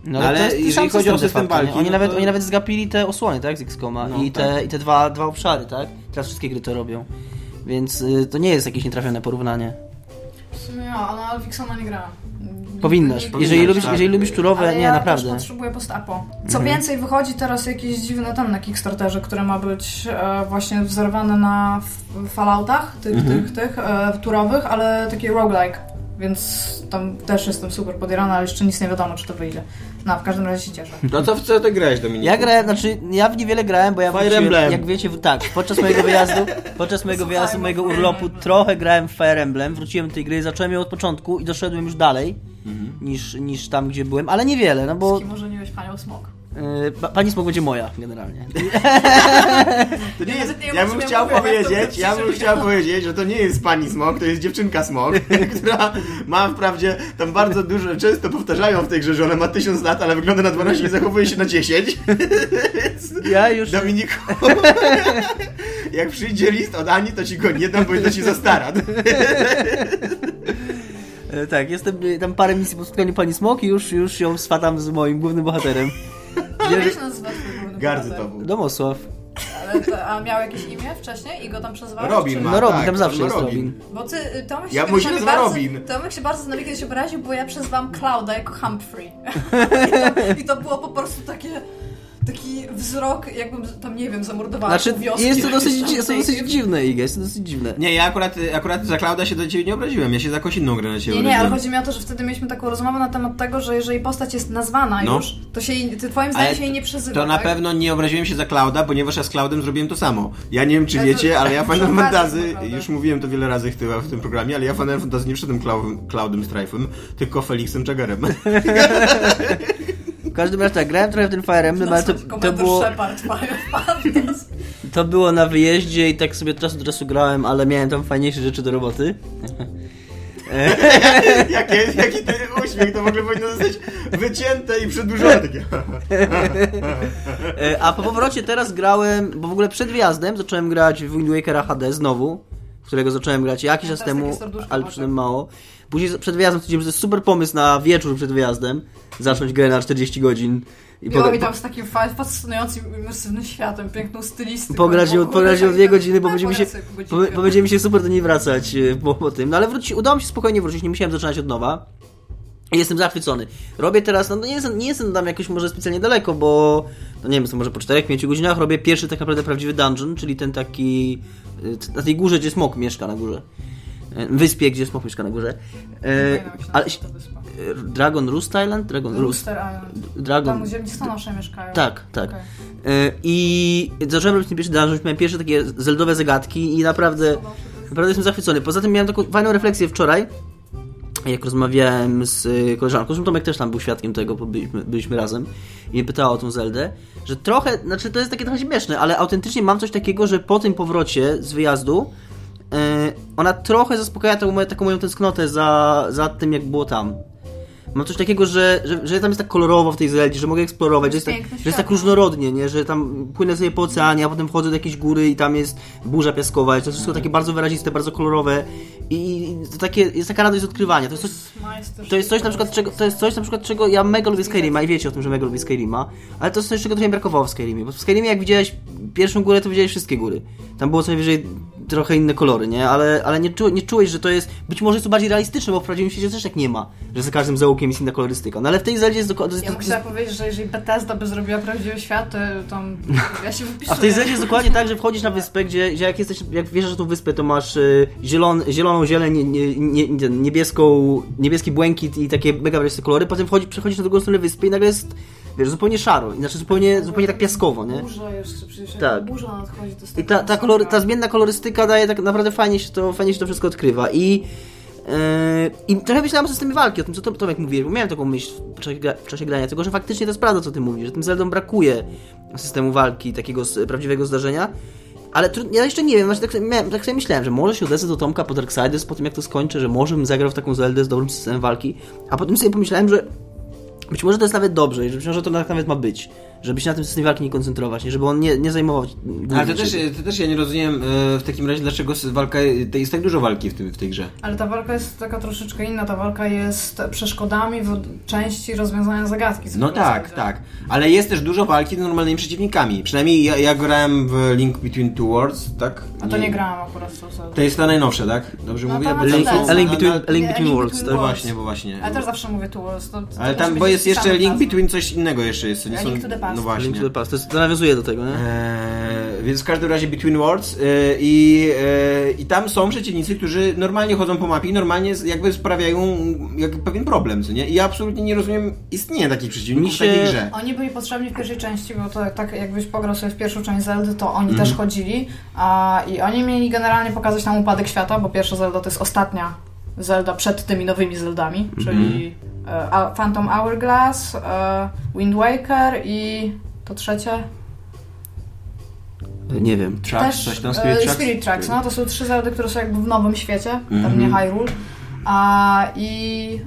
No, Ale to jest jeżeli chodzi o system walki, Oni, no nawet, to- oni nawet zgapili te osłony, tak, z XCOMa No, i te, tak. i te dwa, dwa obszary, tak? Teraz wszystkie gry to robią. Więc y, to nie jest jakieś nietrafione porównanie. W sumie ja, ale Alfixona nie grałam. Powinnaś. Nie- Powinnaś, Jeżeli lubisz, tak. jeżeli lubisz turowe, nie, ja naprawdę. też potrzebuję post-apo. Co więcej, wychodzi teraz jakiś dziwny ten na Kickstarterze, który ma być e, właśnie wzorowany na f- Falloutach, tych, tych, tych e, turowych, ale taki roguelike. Więc tam też jestem super podjarana, ale jeszcze nic nie wiadomo, czy to wyjdzie. No, w każdym razie się cieszę. <laughs> No to w co ty grałeś, Dominik? Ja grałem, znaczy ja w niewiele grałem, bo ja Fire wróciłem, Emblem. jak wiecie, w- tak, podczas mojego wyjazdu, podczas mojego Słuchaj, wyjazdu, bo mojego urlopu Emblem. trochę grałem w Fire Emblem, wróciłem do tej gry, zacząłem ją od początku i doszedłem już dalej Mhm. niż, niż tam, gdzie byłem, ale niewiele, no bo Z kim ożeniłeś panią Smok? Pa- Pani Smok będzie moja, generalnie. To nie Ja jest, ja bym chciał powiedzieć, ja bym chciał powiedzieć, że to nie jest pani smog, to jest dziewczynka smog, <laughs> która ma wprawdzie tam bardzo dużo, często powtarzają w tej grze, że ona ma 1000 lat, ale wygląda na 12 i zachowuje się na 10. <laughs> Ja już... Dominiku, <laughs> jak przyjdzie list od Ani, to ci go nie dam, bo jest to ci za stara. E, Tak, jestem e, tam parę misji po spotkaniu Pani Smok i już, już ją swatam z moim głównym bohaterem. Jak się nazywa twój główny Gardy to był. Domosław. Ale to, a miał jakieś imię wcześniej i go tam przezwałeś? Robin ma. No Robin, tak, tam zawsze no jest Robin. Bo ty, y, Tomek się Ja- mój się nazywa bardzo, Robin. Tomek się bardzo na kiedyś obraził, bo ja przezwałam Clouda jako Humphrey. <laughs> I, to, I to było po prostu takie... Taki wzrok, jakbym tam, nie wiem, zamordowała Znaczy, wioski. jest to dosyć, Tam jest to dosyć dziwne, Iga, jest to dosyć dziwne. Nie, ja akurat, akurat za Klauda się do ciebie nie obraziłem, ja się za jakąś inną grę na ciebie Nie, nie, ale chodzi mi o to, że wtedy mieliśmy taką rozmowę na temat tego, że jeżeli postać jest nazwana No. już, to się jej, ty, twoim zdaniem Ale się jej nie przezywa, To na tak? pewno nie obraziłem się za Clouda, ponieważ ja z Cloudem zrobiłem to samo. Ja nie wiem, czy to- wiecie, ale ja <laughs> Final Fantasy, już mówiłem to wiele razy chyba w tym programie, ale ja Final Fantasy nie wszedłem Cloudem Strife'em, tylko Felixem Jaggerem. <laughs> <laughs> W każdym razie tak, grałem trochę w ten Fire Emblem, ale to, to, było, Shepard, <laughs> to było na wyjeździe i tak sobie od czasu do czasu grałem, ale miałem tam fajniejsze rzeczy do roboty. <laughs> Jakie, jaki ten uśmiech, to w ogóle powinno zostać wycięte i przedłużone. Takie. <laughs> E, A po powrocie teraz grałem, bo w ogóle przed wyjazdem zacząłem grać w Wind Wakera HD znowu, którego zacząłem grać jakiś Ja czas temu, ale przynajmniej mało. Później przed wyjazdem stwierdziłem, że to jest super pomysł na wieczór przed wyjazdem, zacząć grę na 40 godzin i Było poga- mi tam z takim fa- fascynującym, imersywnym światem, piękną stylistyką. pograć ją, dwie tak. godziny, bo No, będzie mi się, bo będzie mi się super do niej wracać e, po, po tym. No ale wróci, udało mi się spokojnie wrócić, nie musiałem zaczynać od nowa. Jestem zachwycony. Robię teraz, no nie jestem, nie jestem tam jakoś może specjalnie daleko, bo no nie wiem, co może po 4-5 godzinach robię pierwszy tak naprawdę prawdziwy dungeon, czyli ten taki y, na tej górze, gdzie smok mieszka na górze. E, Wyspie, gdzie smok mieszka na górze. E, ale e, Dragon Roost Island? Dragon Roost. Rooster Island. Dragon. Tam, gdzie listonosze mieszkają. Tak, tak. Okej. E, I zacząłem robić ten pierwszy miałem pierwsze takie zeldowe zagadki i naprawdę, naprawdę jestem zachwycony. Poza tym miałem taką fajną refleksję wczoraj, jak rozmawiałem z y, koleżanką, zresztą Tomek też tam był świadkiem tego, bo byliśmy, byliśmy razem i mnie pytała o tą Zeldę, że trochę, znaczy to jest takie trochę śmieszne, ale autentycznie mam coś takiego, że po tym powrocie z wyjazdu e, ona trochę zaspokaja taką, moją- taką moją tęsknotę za, za tym, jak było tam. Mam coś takiego, że, że, że tam jest tak kolorowo w tej Zeldzie, że mogę eksplorować, że jest, tak, że jest tak różnorodnie, nie? że tam płynę sobie po oceanie, a potem wchodzę do jakiejś góry i tam jest burza piaskowa, i to jest wszystko takie bardzo wyraziste, bardzo kolorowe i to takie, jest taka radość z odkrywania. To jest coś, to jest coś na przykład, czego, to jest coś na przykład, czego ja mega lubię Skyrima i wiecie o tym, że mega lubię Skyrima, ale to jest coś, czego trochę mi brakowało w Skyrimie, bo w Skyrimie jak widziałeś pierwszą górę, to widziałeś wszystkie góry. Tam było co najwyżej trochę inne kolory, nie? Ale, ale nie, czu, nie czułeś, że to jest, być może jest to bardziej realistyczne, bo w prawdziwym świecie też tak nie ma, że za każdym zaułkiem jest inna kolorystyka. No ale w tej Zeldzie jest dokładnie... Ja bym chciała powiedzieć, że jeżeli Bethesda by zrobiła prawdziwy świat, to tam ja się <laughs> wypisuję. A w tej Zeldzie jest dokładnie tak, że wchodzisz na wyspę, gdzie, gdzie jak jesteś, jak wjeżdżasz na tą wyspę, to masz y, zielon, zieloną zieleń, nie, nie, nie, nie, niebieską, niebieski błękit i takie mega wyraźne kolory, potem wchodzi, przechodzisz na drugą stronę wyspy i nagle jest, wiesz, zupełnie szaro, i znaczy zupełnie, zupełnie tak piaskowo, nie? Burza jeszcze, przecież Tak. burza nadchodzi, to jest I ta, ta, kolory, ta zmienna kolorystyka daje tak naprawdę fajnie się to, fajnie się to wszystko odkrywa i Yy, I trochę myślałem o systemie walki, o tym, co to, Tomek mówiłeś, bo miałem taką myśl w czasie, w czasie grania, tylko że faktycznie to jest prawda, co ty mówisz, że tym Zeldom brakuje systemu walki, takiego prawdziwego zdarzenia, ale ja jeszcze nie wiem, właśnie tak, sobie miałem, tak sobie myślałem, że może się odezwę do Tomka po Darksiders po tym, jak to skończę, że może bym zagrał w taką Zeldę z dobrym systemem walki, a potem sobie pomyślałem, że być może to jest nawet dobrze i że być może to tak nawet ma być, żeby się na tym systemie walki nie koncentrować, nie? żeby on nie, nie zajmował Ale to też, to też ja nie rozumiem e, w takim razie, dlaczego walka, to jest tak dużo walki w, tym, w tej grze. Ale ta walka jest taka troszeczkę inna. Ta walka jest przeszkodami w części rozwiązania zagadki. No tak, tak. Ale jest też dużo walki z normalnymi przeciwnikami. Przynajmniej ja, ja grałem w Link Between Two Worlds, tak? A to nie grałem akurat w Zeldę. To jest ta najnowsza, tak? Dobrze No mówię? to Bo Link, a Link na- Between, a Link Nie, between Link Worlds, tak? No Worlds. właśnie, bo właśnie. Ja też zawsze mówię tu. To, to Ale to tam, bo jest jeszcze Link. Between coś innego jeszcze jest. To nie są, No właśnie. Link to the Past. To, jest, to nawiązuje do tego, nie? Eee, więc w każdym razie Between Worlds e, i, e, i tam są przeciwnicy, którzy normalnie chodzą po mapie i normalnie jakby sprawiają jak pewien problem, co nie? I ja absolutnie nie rozumiem istnienia takich przeciwników Mi w takiej się- grze. Oni byli potrzebni w pierwszej części, bo to tak jakbyś pograł sobie w pierwszą część Zeldy, to oni Mhm. też chodzili. A, I oni mieli generalnie pokazać nam upadek świata, bo pierwsza Zelda to jest ostatnia Zelda przed tymi nowymi Zeldami, czyli e, A- Phantom Hourglass, e, Wind Waker i to trzecie? Nie wiem. Tracks, coś tam, e, Spirit Tracks? Spirit Tracks, no to są trzy zawody, które są jakby w nowym świecie, Mhm. pewnie Hyrule. A, I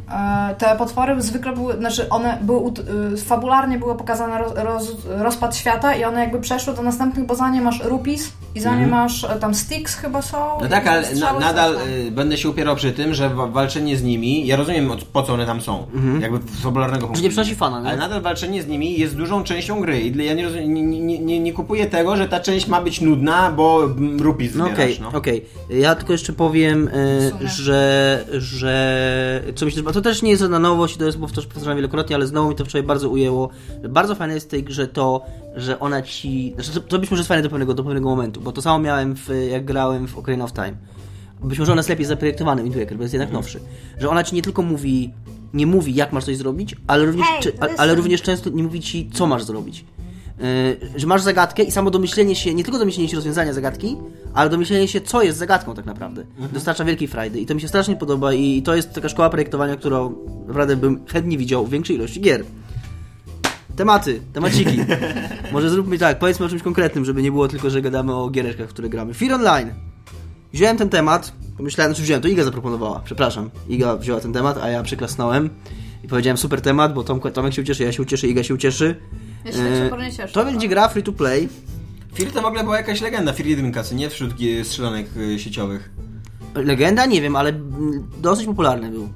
e, te potwory zwykle były, znaczy one były, y, fabularnie były pokazane roz, roz, rozpad świata i one jakby przeszły do następnych, bo za nie masz Rupees i za nie masz e, tam Sticks chyba są. No tak, ale na, nadal y, będę się upierał przy tym, że wa- walczenie z nimi, ja rozumiem od- po co one tam są, jakby z fabularnego punktu Że nie przynosi fana, nie? Ale nadal walczenie z nimi jest dużą częścią gry i ja nie, rozumiem, nie, nie, nie, nie kupuję tego, że ta część ma być nudna, bo mm, rupees No zbierasz, okej, no. okej. Ja tylko jeszcze powiem, e, sumie. że, że co myślę, bo to też nie jest żadna nowość, to jest, bo powtarzam wielokrotnie, ale znowu mi to wczoraj bardzo ujęło. Bardzo fajne jest w tej grze to, że ona ci... Znaczy, to, to być może jest fajne do pewnego, do pewnego momentu, bo to samo miałem, w, jak grałem w Ocarina of Time. Być może ona jest lepiej zaprojektowana, Wind Waker, bo jest jednak nowszy. Że ona ci nie tylko mówi, nie mówi jak masz coś zrobić, ale również, Hey, czy, a- ale również często nie mówi ci co masz zrobić. Yy, że masz zagadkę i samo domyślenie się, nie tylko domyślenie się rozwiązania zagadki, ale domyślenie się, co jest zagadką tak naprawdę. Dostarcza wielkiej frajdy i to mi się strasznie podoba i to jest taka szkoła projektowania, którą naprawdę bym chętnie widział w większej ilości gier. Tematy, temaciki. <laughs> Może zróbmy tak, powiedzmy o czymś konkretnym, żeby nie było tylko, że gadamy o giereczkach, w które gramy. Fear Online. Wziąłem ten temat, pomyślałem, znaczy wziąłem, to Iga zaproponowała, przepraszam. Iga wzięła ten temat, a ja przyklasnąłem i powiedziałem super temat, bo Tom, Tomek się ucieszy, ja się ucieszę, Iga się ucieszy. Ja się tak E, cieszę. To będzie gra free to play. Fir to w ogóle była jakaś legenda, Fir 1, co nie? Wśród strzelanek y, sieciowych. Legenda? Nie wiem, ale mm, dosyć popularny był.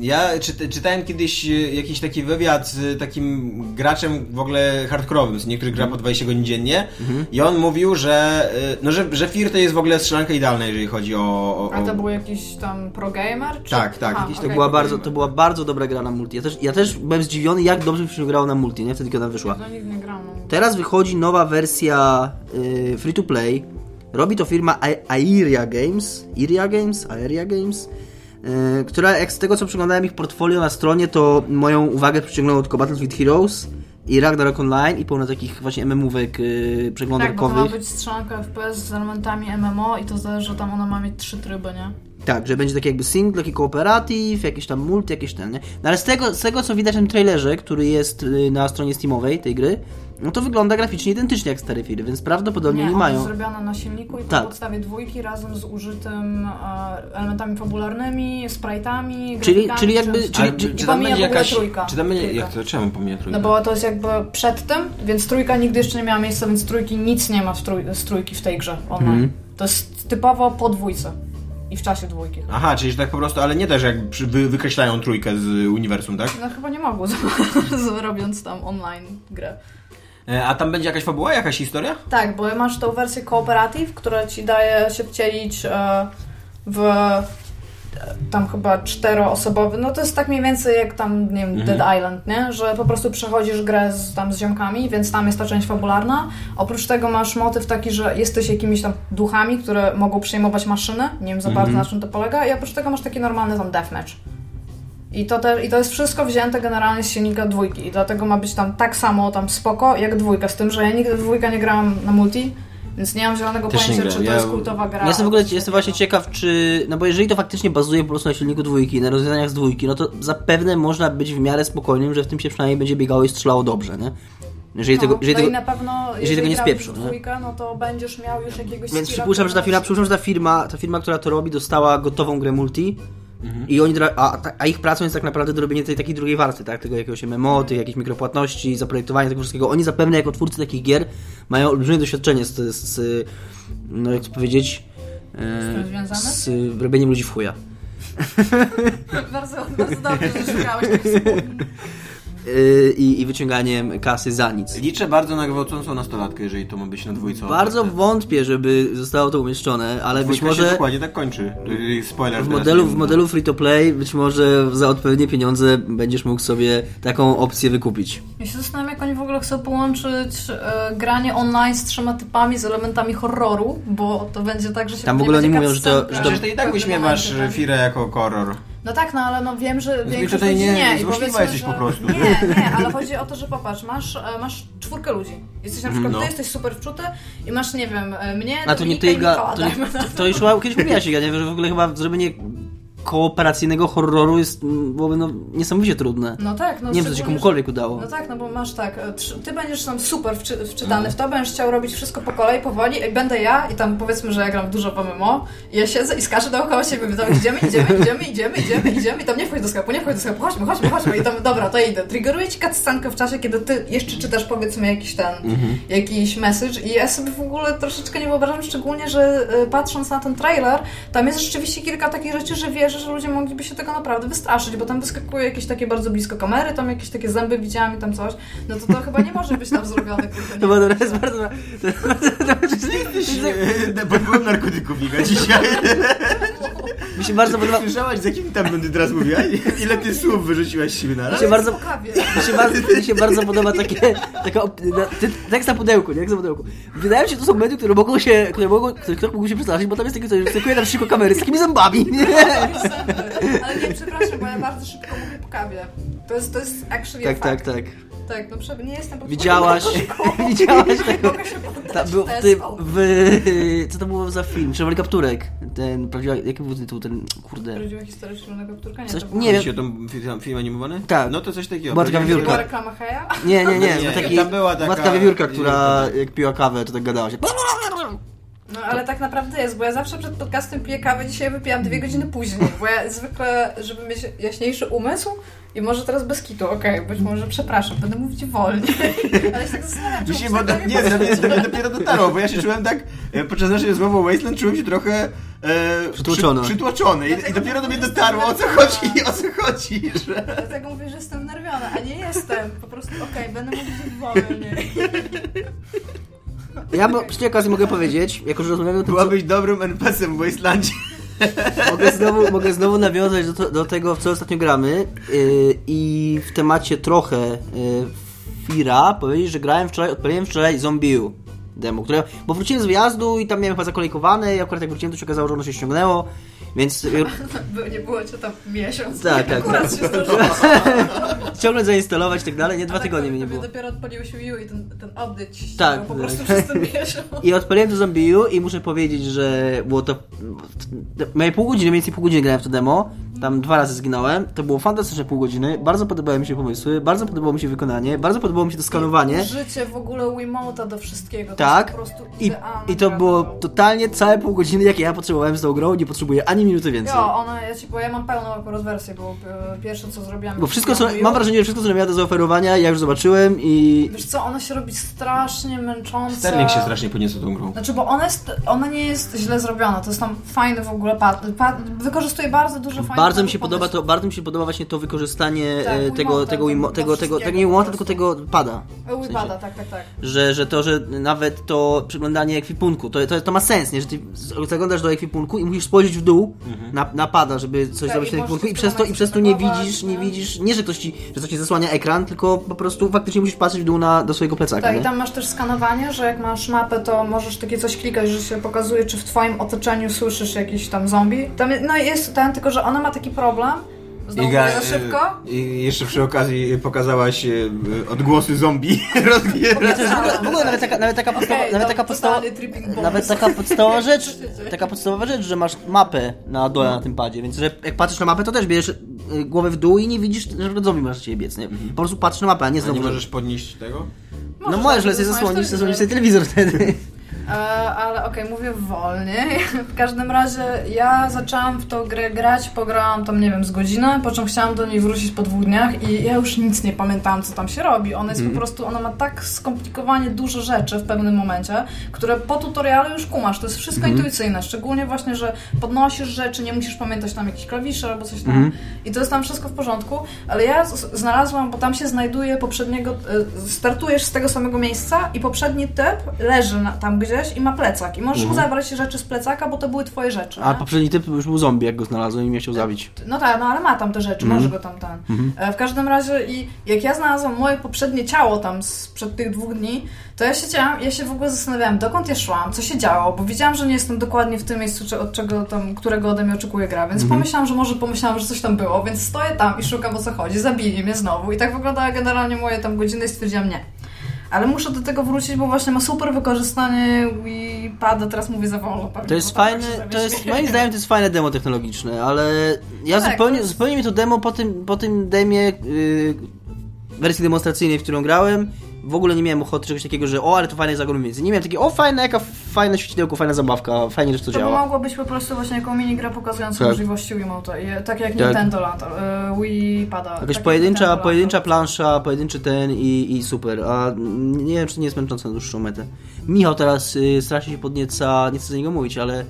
Ja czyta, czytałem kiedyś y, jakiś taki wywiad z takim graczem w ogóle hardkorowym, z niektórych gra po 20 godzin dziennie i on mówił, że, y, no, że, że Fir to jest w ogóle strzelanka idealna, jeżeli chodzi o... o, A to o... był jakiś tam pro gamer? Czy... Tak, tak, jakiś To, okej. była bardzo, to była bardzo dobra gra na multi. Ja też, ja też byłem zdziwiony, jak dobrze się grało na multi, nie? Wtedy, kiedy ona wyszła. Ja nigdy nie gram. no. Teraz wychodzi nowa wersja y, free to play. Robi to firma A- Aeria Games. Iria Games? Aeria Games? Y, która, jak z tego co przeglądałem ich portfolio na stronie, to moją uwagę przyciągnęło tylko Battlefield Heroes i Ragnarok Online i pełno takich właśnie MMówek y, Tak, bo to przeglądarkowych. ma być strzelanka FPS z elementami MMO i to zależy, że tam ona ma mieć trzy tryby, nie? Tak, że będzie taki jakby single, taki kooperatyw, jakiś tam multi, jakieś ten, nie? No ale z tego, z tego co widać w tym trailerze, który jest y, na stronie Steamowej tej gry, no to wygląda graficznie identycznie jak stare firy, więc prawdopodobnie nie, ona mają. jest zrobiona na silniku i Tak. na podstawie dwójki razem z użytym e, elementami fabularnymi, sprite'ami, Czyli- czyli jakby- czymś. czyli- czy- czy, tam pomija będzie w ogóle jakaś... trójka. Czy tam będzie... Trójka. Jak to? Czemu pomija trójka? No bo to jest jakby przed tym, więc trójka nigdy jeszcze nie miała miejsca, więc trójki nic nie ma w trój, z trójki w tej grze online. Mhm. To jest typowo po dwójce i w czasie dwójki. Aha, czyli że tak po prostu, ale nie też jak wy, wykreślają trójkę z uniwersum, tak? No chyba nie mogło, <laughs> robiąc tam online grę. E, A tam będzie jakaś fabuła, jakaś historia? Tak, bo masz tą wersję cooperative, która ci daje się wcielić e, w e, tam chyba czteroosobowy, no to jest tak mniej więcej jak tam, nie wiem, Dead Island, nie? Że po prostu przechodzisz grę z, tam z ziomkami, więc tam jest ta część fabularna. Oprócz tego masz motyw taki, że jesteś jakimiś tam duchami, które mogą przejmować maszyny, nie wiem za bardzo na czym to polega, i oprócz tego masz taki normalny tam deathmatch. I to, te, I to jest wszystko wzięte generalnie z silnika dwójki i dlatego ma być tam tak samo tam spoko jak dwójka, z tym, że ja nigdy dwójka nie grałam na multi, więc nie mam zielonego Też pojęcia, czy to Ja- jest kultowa gra. Ja jestem w ogóle jestem właśnie ciekaw, czy. No bo jeżeli to faktycznie bazuje po prostu na silniku dwójki, na rozwiązaniach z dwójki, no to zapewne można być w miarę spokojnym, że w tym się przynajmniej będzie biegało i strzelało dobrze, nie? Jeżeli No, tego. Jeżeli no i tego na pewno, jeżeli tego nie spieprzą, dwójkę, no to będziesz miał już jakiegoś Więc przypuszczam, że ta firma, przypuszczam, że ta firma, ta firma, która to robi, dostała gotową grę multi. Mhm. I oni, a, a ich pracą jest tak naprawdę do robienia tej takiej drugiej warstwy, tak? Tego jakiegoś MMO, tych jakichś mikropłatności, zaprojektowania tego wszystkiego. Oni zapewne jako twórcy takich gier mają olbrzymie doświadczenie z, z, z no jak to powiedzieć, e, z robieniem ludzi w chuja. <laughs> bardzo, bardzo dobrze, że szukałeś tych słów. E, I, I wyciąganiem kasy za nic. Liczę bardzo na gwałcącą nastolatkę, jeżeli to ma być na dwójce. Bardzo oparte. wątpię, żeby zostało to umieszczone, ale być Dwójka się może dokładnie tak kończy. Y, Spoiler w modelu, w modelu free to play być może za odpowiednie pieniądze będziesz mógł sobie taką opcję wykupić. Ja się zastanawiam, jak oni w ogóle chcą połączyć e, granie online z trzema typami, z elementami horroru, bo to będzie tak, że się Tam w ogóle oni mówią, że to- że to- Przecież ty i tak uśmiewasz tak. Firę jako horror. No tak, no ale no wiem, że większość ludzi nie- nie. i powiedzmy, jesteś że... po prostu. Nie, nie, <laughs> ale chodzi o to, że popatrz, masz, e, masz czwórkę ludzi. Jesteś na przykład, No. ty jesteś super wczuty i masz, nie wiem, e, mnie, A to nie ty, Iga, to, dajmy na to, to już kiedyś mówiłaś, Iga, nie? że w ogóle chyba, żeby nie kooperacyjnego horroru jest, mm, byłoby no, niesamowicie trudne. No tak, no nie wiem, czy to się komukolwiek udało. No tak, no bo masz tak, e, ty będziesz tam super wczy, wczytany w to, będziesz chciał robić wszystko po kolei, powoli, i będę ja i tam powiedzmy, że ja gram dużo w MMO i ja siedzę i skaczę dookoła siebie, my tam idziemy, idziemy, idziemy, idziemy, idziemy, idziemy i tam nie wchodź do sklepu, nie wchodź do sklepu, chodźmy, chodźmy, chodźmy i tam, dobra, to idę. Triggeruje ci cutscenkę w czasie, kiedy ty jeszcze czytasz powiedzmy jakiś ten, jakiś message i ja sobie w ogóle troszeczkę nie wyobrażam, szczególnie, że e, patrząc na ten trailer, tam jest rzeczywiście kilka takich rzeczy, że wierzę, że ludzie mogliby się tego naprawdę wystraszyć, bo tam wyskakuje jakieś takie bardzo blisko kamery, tam jakieś takie zęby widziałam i tam coś, no to to chyba nie może być tam zrobione, To, było- to jest bardzo... Pod wpływem narkotyków Iga dzisiaj. mi się bardzo podoba... Słyszałaś, z jakim tam będę teraz mówiła? Ile ty słów wyrzuciłaś z siebie na Mi raz? się bardzo, mi się bardzo, mi się bardzo podoba takie, taka, op- na- ty- tekst na pudełku, nie? Tekst na pudełku. Wydaje mi się, że to są momenty, które mogą się, które mogą, które, które mogą się przestraszyć, bo tam jest takie coś, że na szybko kamery z takimi zębami, nie? Ale nie, przepraszam, bo ja bardzo szybko mówię po kawie. To jest, to jest actually Tak, tak, tak. Tak, no prze- nie jestem pod Widziałaś, <laughs> widziałaś tego, się ta, był tym, w, co to było za film? Czerwony kapturek. Ten, prawdziwa, jaki był tytuł, ten, kurde. Prawdziwa historia Czerwonego Kapturka? Nie, Coś- to nie wiem. O tą film, film animowany? Tak. No to coś takiego. Prawdziwa wiewiórka. Była reklama Heja? Nie, nie, nie, Nie, taki, tam była taka- matka wiewiórka, która jak piła kawę, to tak gadała się. No ale tak naprawdę jest, bo ja zawsze przed podcastem piję kawę, dzisiaj wypijam dwie godziny później, bo ja zwykle, żeby mieć jaśniejszy umysł i może teraz bez kitu, okej, być może przepraszam, będę mówić wolniej, ale się tak zastanawiam, bo, tak nie, do mnie, do mnie dopiero dotarło, bo ja się czułem tak, e, podczas naszej rozmowy o Wasteland czułem się trochę e, Przytłoczony. Przy, przytłoczony I, i dopiero do mnie dotarło o co chodzi, o co chodzi, że... Dlatego mówię, że jestem nerwiona, a nie jestem, po prostu okej, będę mówić wolniej. Ja bo, przy tej okazji mogę powiedzieć, jako że rozmawiamy o tym, co, Byłabyś dobrym NPC-em w Wastelandzie. mogę, znowu, mogę znowu nawiązać do, to, do tego, w co ostatnio gramy yy, i w temacie trochę yy, Fira powiedzieć, że grałem wczoraj, odpaliłem wczoraj Zombie U demo, które, bo wróciłem z wyjazdu i tam miałem chyba zakolejkowane i akurat jak wróciłem to się okazało, że ono się ściągnęło, więc <laughs> By- Nie było cię tam miesiąc. Tak, tak, Akurat tak. się <laughs> ściągnąć, zainstalować i tak dalej, nie, dwa tak tygodnie mnie nie było. dopiero odpaliłeś Wii U i ten, ten update ci Tak. po prostu przez ten miesiąc. I odpaliłem to Zombie U i muszę powiedzieć, że było to... Moje pół godziny, mniej więcej pół godziny grałem w to demo. Tam dwa razy zginąłem. To było fantastyczne pół godziny. Bardzo podobały mi się pomysły, bardzo podobało mi się wykonanie, bardzo podobało mi się to skanowanie. Życie w ogóle Wiimote'a do wszystkiego. To Tak. jest po prostu I, idealne. I to było totalnie całe pół godziny, jakie ja potrzebowałem z tą grą. Nie potrzebuję ani minuty więcej. Jo, ona, ja ci, bo ja mam pełną akurat wersję, bo e, pierwsze co zrobiłam... Bo wszystko, co, mam wrażenie, że wszystko, co miała do zaoferowania, ja już zobaczyłem i... Wiesz co, ona się robi strasznie męcząca. Sterling się strasznie podniósł tą grą. Znaczy, bo ona, jest, ona nie jest źle zrobiona, to jest tam fajny w ogóle pad, pad, wykorzystuje bardzo dużo fajnych Bardzo mi się pomysłów. podoba to, bardzo mi się podoba właśnie to wykorzystanie Tak, e, tego, Wiimote'a, tego, tego, tego, tego, tego, wszystkiego nie Wiimote'a, tylko tego pada. E, Wiimote'a, tak, tak, tak. że, że to, że nawet to przeglądanie ekwipunku, to, to, to ma sens, nie? Że ty zaglądasz do ekwipunku i musisz spojrzeć w dół na, na pada, żeby coś Tak, zrobić w tym i przez to, i przez to nie widzisz, nie nie? widzisz, nie, że ktoś ci, że coś ci zasłania ekran, tylko po prostu faktycznie musisz patrzeć w dół na, do swojego plecaka, Tak, nie? i tam masz też skanowanie, że jak masz mapę, to możesz takie coś klikać, że się pokazuje, czy w twoim otoczeniu słyszysz jakiś tam zombie. Tam, no jest ten, tylko że ona ma taki problem, znowu Iga, za szybko. e, I jeszcze przy okazji pokazałaś e, odgłosy zombie <laughs> jest w ogóle, w ogóle nawet taka, nawet taka podstawa, nawet taka podstawa, nawet taka podstawowa <laughs> rzecz, taka podstawowa rzecz, że masz mapę na dole na tym padzie, więc że jak patrzysz na mapę, to też bierzesz y, głowę w dół i nie widzisz, że zombie masz ciebie biec, nie? Po prostu patrzysz na mapę, a nie A znowu, nie że- możesz podnieść tego? No możesz, ale sobie zasłonić zasłonisz, zasłonisz sobie telewizor wtedy. <laughs> Ale okej, mówię wolniej. <laughs> W każdym razie ja zaczęłam w tą grę grać, pograłam tam, nie wiem, z godzinę, po czym chciałam do niej wrócić po dwóch dniach i ja już nic nie pamiętałam, co tam się robi. Ona jest po prostu, ona ma tak skomplikowanie dużo rzeczy w pewnym momencie, które po tutorialu już kumasz. To jest wszystko intuicyjne, szczególnie właśnie, że podnosisz rzeczy, nie musisz pamiętać tam jakichś klawiszy albo coś tam. I to jest tam wszystko w porządku, ale ja znalazłam, bo tam się znajduje poprzedniego, e, startujesz z tego samego miejsca i poprzedni typ leży na, tam gdzieś i ma plecak. I możesz mu zabrać rzeczy z plecaka, bo to były twoje rzeczy. A nie? poprzedni typ już był zombie, jak go znalazłem i mnie chciał zabić. No tak, no ale ma tam te rzeczy, może go tam ten. E, W każdym razie i jak ja znalazłam moje poprzednie ciało tam sprzed tych dwóch dni, to ja siedziałam, ja się w ogóle zastanawiałam, dokąd ja szłam, co się działo, bo wiedziałam, że nie jestem dokładnie w tym miejscu, czy- od czego tam, którego ode mnie oczekuje gra, więc pomyślałam, że może pomyślałam, że coś tam było, więc stoję tam i szukam o co chodzi, zabili mnie znowu i tak wyglądała generalnie moje tam godziny i stwierdziłam nie. Ale muszę do tego wrócić, bo właśnie ma super wykorzystanie Wii Pada, teraz mówię za wolno. pewnie, To jest tak fajne, się to jest, moim zdaniem to jest fajne demo technologiczne, ale ja Tak, zupełnie, jest- zupełnie mi to demo po tym, po tym demie yy, wersji demonstracyjnej, w którą grałem, w ogóle nie miałem ochoty czegoś takiego, że o, ale to fajne jest więcej. Nie miałem takiego, o, fajne, jaka fajne świecidełko, fajna zabawka, fajnie, że to To działa. mogło być po prostu właśnie jako minigrę pokazująca Tak. możliwości Wiimote'a. I- Tak jak Tak. Nintendo Lanta, y, Wii Pada. tak Jakaś jak pojedyncza, Nintendo pojedyncza plansza, pojedynczy ten i, i super, a nie wiem, czy nie jest męczące na dłuższą metę. Michał teraz y, strasznie się podnieca, nie chcę za niego mówić, ale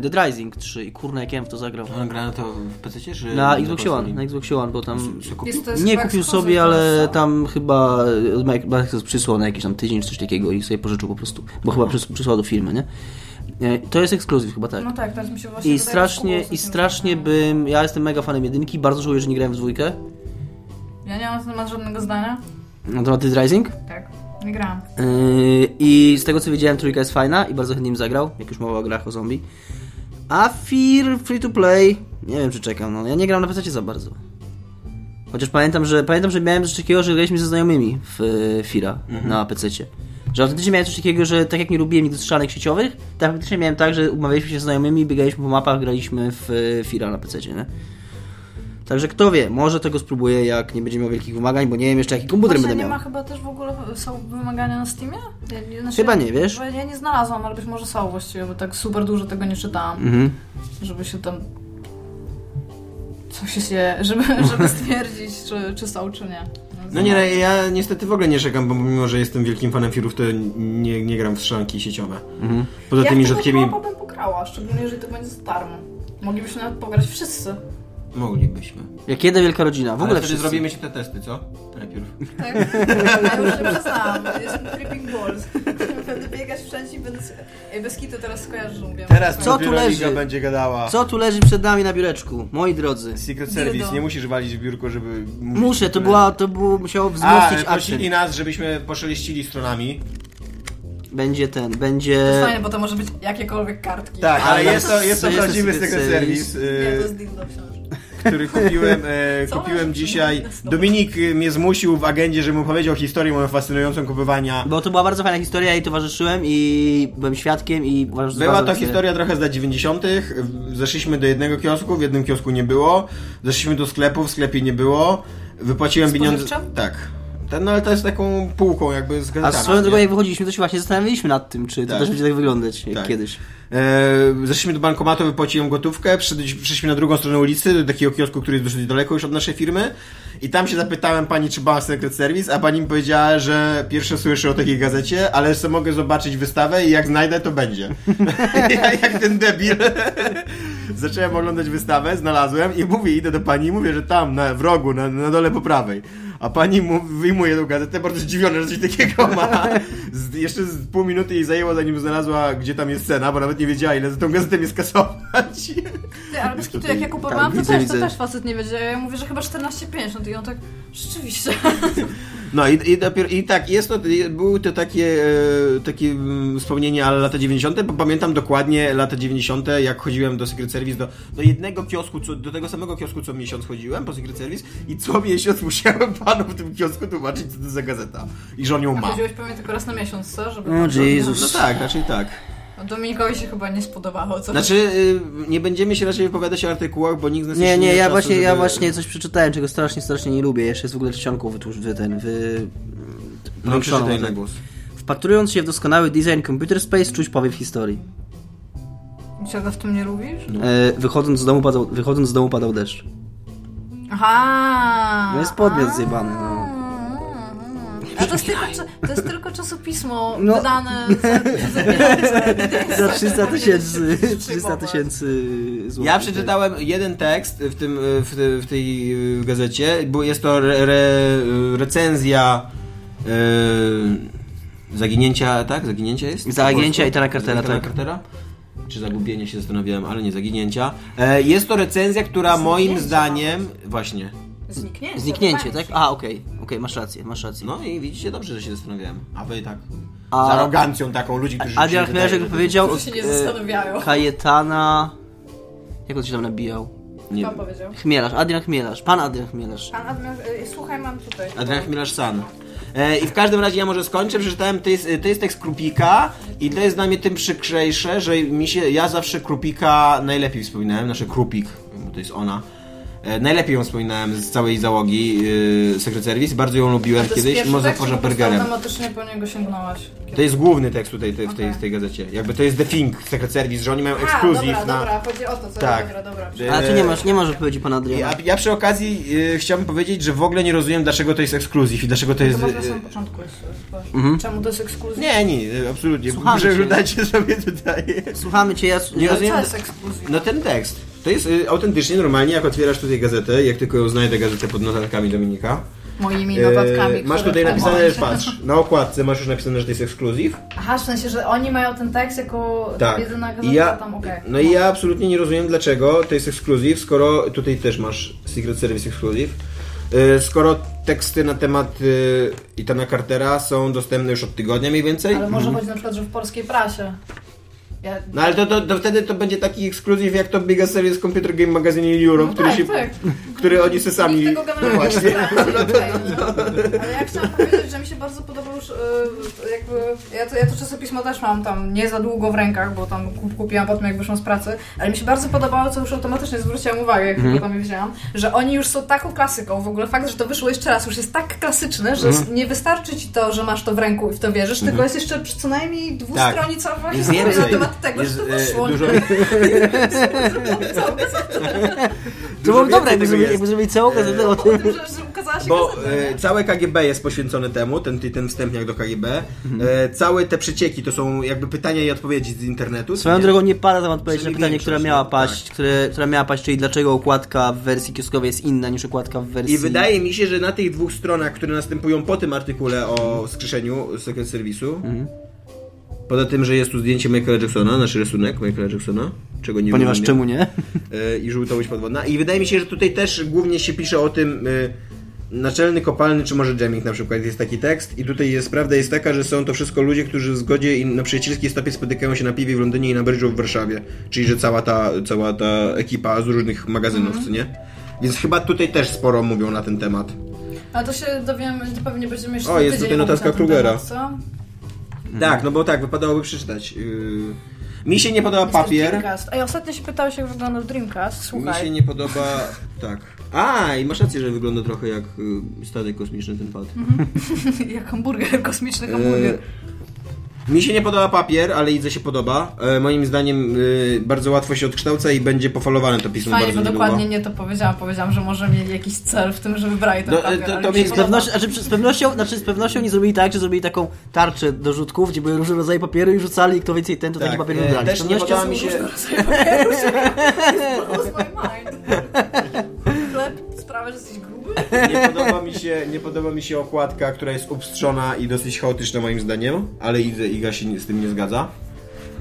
Dead Rising 3 i kurna, jak ja w to zagrał. On gra na to w PC czy Na Xbox One, na Xbox One, bo tam... Nie kupił sobie, ale tam chyba od Microsoft przysłał na jakiś tam tydzień czy coś takiego i sobie pożyczył po prostu, bo chyba przys- przysłał do firmy, nie? E, To jest ekskluzyw chyba, tak. No tak, teraz mi się właśnie I strasznie, i strasznie bym... Ja jestem mega fanem jedynki, bardzo żałuję, że nie grałem w dwójkę. Ja nie mam na temat żadnego zdania. Na temat Dead Rising. Tak, nie grałam. Yy, I z tego co wiedziałem, trójka jest fajna i bardzo chętnie bym zagrał, jak już mowa o grach o zombie. A Fear Free to Play, nie wiem czy czekam, no ja nie gram na PC za bardzo. Chociaż pamiętam, że pamiętam, że miałem coś takiego, że graliśmy ze znajomymi w e, Fira na PC. Że autentycznie miałem coś takiego, że tak jak nie lubiłem nigdy strzelanek sieciowych, tak faktycznie miałem tak, że umawialiśmy się ze znajomymi, biegaliśmy po mapach, graliśmy w e, Fira na PC, nie? Także kto wie, może tego spróbuję, jak nie będzie miał wielkich wymagań, bo nie wiem jeszcze jaki komputer Właśnie będę nie miał. ma chyba też w ogóle, są wymagania na Steamie? Ja, nie- znaczy, Chyba nie, wiesz? bo Ja nie znalazłam, ale być może są właściwie, bo tak super dużo tego nie czytałam, Mhm. żeby się tam coś się, żeby, <laughs> żeby <laughs> stwierdzić, czy, czy są, czy nie. No nie, ja niestety w ogóle nie czekam, bo mimo, że jestem wielkim fanem firów, to nie, nie gram w strzelanki sieciowe. Mhm. Poza ja tymi rzadkimi... chłopa bym pograła, szczególnie jeżeli to będzie za darmo. Moglibyśmy nawet pograć wszyscy. Moglibyśmy. Jak jedna wielka rodzina, w ogóle Ale wtedy wszyscy. zrobimy się te testy, co? Najpierw. Tak? Ja już się przyznałam, jestem Creeping Balls. Będę biegać wszędzie i będę... Ej, bez kitu teraz skojarzę, że mówię. Co tu leży? Liga będzie gadała. Co tu leży przed nami na biureczku, moi drodzy? Secret. Service, nie musisz walić w biurko, żeby... Muszę, to była, to było, musiało A, wzmocnić akcent. prosili nas, żebyśmy poszeleścili stronami. Będzie ten, To będzie... jest fajne, bo to może być jakiekolwiek kartki. Tak, ale jest to, jest to to prawdziwy Secret Service. Service, Nie, to y, jest dildo. Który kupiłem, e, <laughs> kupiłem dzisiaj. Dominik y, mnie zmusił w agendzie, żebym opowiedział historię moją fascynującą kupowania. Bo to była bardzo fajna historia, ja jej towarzyszyłem i byłem świadkiem i uważam, Była to historia trochę z lat 90. Zeszliśmy do jednego kiosku, w jednym kiosku nie było. Zeszliśmy do sklepu, w sklepie nie było. Wypłaciłem pieniądze. Tak. Ten, no ale to jest taką półką jakby z A gazetami. swoją drogą jak wychodziliśmy, to się właśnie zastanawialiśmy nad tym, czy to Tak. też będzie tak wyglądać jak Tak. kiedyś. E, zeszliśmy do bankomatu, wypłaciłem gotówkę, przyszliśmy na drugą stronę ulicy, do takiego kiosku, który jest dosyć daleko już od naszej firmy i tam się zapytałem pani, czy ma Secret Service, a pani mi powiedziała, że pierwsze słyszę o takiej gazecie, ale że mogę zobaczyć wystawę i jak znajdę, to będzie. <laughs> ja jak ten debil <laughs> zacząłem oglądać wystawę, znalazłem i mówię, idę do pani i mówię, że tam, na, w rogu, na, na dole po prawej. A pani mu wyjmuje tą gazetę, bardzo zdziwiona, że coś takiego ma. <laughs> Z, jeszcze z pół minuty jej zajęło, zanim znalazła, gdzie tam jest cena, bo nawet nie wiedziała, ile za tą gazetę mi skasować. Ty, ale bez kitu, jak ja kupowałam, to, widzę, też, widzę. to też facet nie wiedział. Ja mówię, że chyba 14,50 i on tak, rzeczywiście. <laughs> No i, i, dopiero, i tak, jest to, były to takie, e, takie mm, wspomnienia ale lata 90., bo pamiętam dokładnie lata 90., jak chodziłem do Secret Service, do, do jednego kiosku, co, do tego samego kiosku co miesiąc chodziłem po Secret Service i co miesiąc <laughs> musiałem panu w tym kiosku tłumaczyć, co to za gazeta i że on ją ma. Chodziłeś pewnie tylko raz na miesiąc, co? Żeby O, Jezus. No tak, raczej tak. No, Dominikowi się chyba nie spodobało, co? Znaczy, y, nie będziemy się raczej wypowiadać o artykułach, bo nikt z nas Nie, nie, miał ja czasu, właśnie, ja żeby- właśnie coś przeczytałem, czego strasznie, strasznie nie lubię. Jeszcze jest w ogóle czcionką wytłuż, wy, ten, wy... No, przeczytaj na głos. Wpatrując się w doskonały design computer space, czuć powiew historii. Czego w tym nie lubisz? E, wychodząc, z domu padał, wychodząc z domu padał deszcz. Aha! No jest podmiot zjebany, no. A to jest, tylko, to jest tylko czasopismo No. wydane za, za pieniądze. Za 300 tysięcy, Jest 300 przyjmować. tysięcy złotych. Ja przeczytałem jeden tekst w, tym, w, te- w tej y, gazecie, bo jest to re, re, recenzja y, zaginięcia, tak? Zaginięcia jest? Zaginięcia polsku? Itana Cartera, Itana tak. Cartera? Czy zagubienie się zastanawiałem, ale nie zaginięcia. E, jest to recenzja, która moim zdaniem... Właśnie. Zniknięcie. Zniknięcie, tak? A, okej, okej, masz rację, masz rację. No i widzicie, dobrze, że się zastanawiałem. A wy tak A- z arogancją taką ludzi, którzy Adrian jakby że- powiedział Którzy się nie e, zastanawiają. Kajetana... Jak on się tam nabijał? Nie Pan wiem. powiedział. Chmielarz, Adrian Chmielarz, pan Adrian Chmielarz. Pan Admiral, y, słuchaj, mam tutaj. Adrian Chmielarz San. E, I w każdym razie ja może skończę, przeczytałem, to jest, to jest tekst Krupika i to jest dla mnie tym przykrzejsze, że mi się, ja zawsze Krupika najlepiej wspominałem, nasze Krupik, bo to jest ona. E, najlepiej ją wspominałem z całej załogi yy, Secret Service, bardzo ją lubiłem To kiedyś, może poza Bergerem. automatycznie po niego sięgnąłeś. To jest główny tekst tutaj tej, w, tej, w tej gazecie. Jakby to jest The Thing, Secret Service, że oni mają ekskluzyw dobra, na... dobra, chodzi o to, co Tak. dobra, dobra. Że- Ale tu nie masz, nie masz odpowiedzi pana Adriana. Ja, ja przy okazji y, chciałbym powiedzieć, że w ogóle nie rozumiem, dlaczego to jest ekskluzyw i dlaczego to jest... To może na samym początku jest. Mhm. Czemu to jest ekskluzja? Nie, nie, absolutnie. Słuchamy cię. Przeglądajcie sobie tutaj. Słuchamy cię, ja... Nie rozumiem- Co jest ekskluzja? No ten tekst. To jest y, autentycznie, normalnie, jak otwierasz tutaj gazetę, jak tylko ją znajdę gazetę pod notatkami Dominika. Moimi y, notatkami, masz które tutaj napisane, momencie- patrz, na okładce masz już napisane, że to jest ekskluzyw. Aha, w sensie, że oni mają ten tekst jako Tak. jedyna gazeta I ja, tam, okej. no i ja absolutnie nie rozumiem, dlaczego to jest ekskluzyw, skoro tutaj też masz Secret Service ekskluzyw. y, Skoro teksty na temat y, Itana Cartera są dostępne już od tygodnia mniej więcej. Ale może chodzi na przykład, że w polskiej prasie. Ja... No ale to, to, to wtedy to będzie taki ekskluzyw jak to Biggest Series Computer Game Magazine Europe, No który, tak, się, tak. który oni se sami... Nikt tego generalnie Właśnie. nie sprawdzi, <laughs> okej. Ale ja chciałam powiedzieć, że mi się bardzo podobał już y, jakby... Ja to, ja to czasopismo też mam tam nie za długo w rękach, bo tam kup- kupiłam potem jak wyszłam z pracy, ale mi się bardzo podobało, co już automatycznie zwróciłam uwagę, jak tylko tam je wzięłam, że oni już są taką klasyką. W ogóle fakt, że to wyszło jeszcze raz, już jest tak klasyczne, że nie wystarczy ci to, że masz to w ręku i w to wierzysz, tylko jest jeszcze przy co najmniej dwustronicowa Jest historia na temat tego, Jest, że to e, wyszło. dużo, <laughs> Całą gazetę To było dobre, jakby zrobili, całą gazetę o o tym. tym, że, że ukazała się Bo gazeta, nie? e, całe KGB jest poświęcone temu, ten, ten wstępniak do KGB. E, całe te przecieki to są jakby pytania i odpowiedzi z internetu. Swoją nie? drogą nie pada tam odpowiedź na pytanie, która miała no, paść, które, która miała paść, czyli dlaczego okładka w wersji kioskowej jest inna niż okładka w wersji... I wydaje mi się, że na tych dwóch stronach, które następują po tym artykule o skrzeszeniu Secret Service'u, poza tym, że jest tu zdjęcie Michaela Jacksona, nasz rysunek Michaela Jacksona, czego nie Ponieważ rozumiem. czemu nie? E, i żółta łódź podwodna. I wydaje mi się, że tutaj też głównie się pisze o tym e, naczelny kopalny, czy może jamming na przykład, jest taki tekst i tutaj jest, prawda jest taka, że są to wszystko ludzie, którzy w zgodzie i na przyjacielskiej stopie spotykają się na piwie w Londynie i na Brydżu w Warszawie. Czyli, że cała ta, cała ta ekipa z różnych magazynów, co nie? Więc chyba tutaj też sporo mówią na ten temat. A to się dowiemy, to pewnie będziemy jeszcze O, jest tutaj notatka Krugera. temat, co? Tak, no bo tak, wypadałoby przeczytać. Yy... Mi się nie podoba papier. Dreamcast. Ej, ostatnio się pytałeś, jak wygląda Dreamcast. Mi Słuchaj. się nie podoba. <laughs> Tak. A, i masz rację, że wygląda trochę jak y, statek kosmiczny ten pad. <laughs> jak hamburger, kosmiczny hamburger. E, mi się nie podoba papier, ale Idze się podoba. E, moim zdaniem y, bardzo łatwo się odkształca i będzie pofalowane to pismo Fajnie, bardzo bo niedługo. dokładnie nie to powiedziałam. Powiedziałam, że może mieli jakiś cel w tym, że wybrali ten No, papier. to- ale to mi się z Z podoba. pewnością, znaczy, z, pewnością, znaczy z pewnością nie zrobili tak, że zrobili taką tarczę do rzutków, gdzie były różne rodzaje papieru i rzucali i kto więcej ten, to taki Tak, papier e, wybrali. też Z nie pewnością podoba mi się... <laughs> My mind. <laughs> Nie podoba, mi się, nie podoba mi się okładka, która jest upstrzona i dosyć chaotyczna moim zdaniem, ale Iga, się z tym nie zgadza.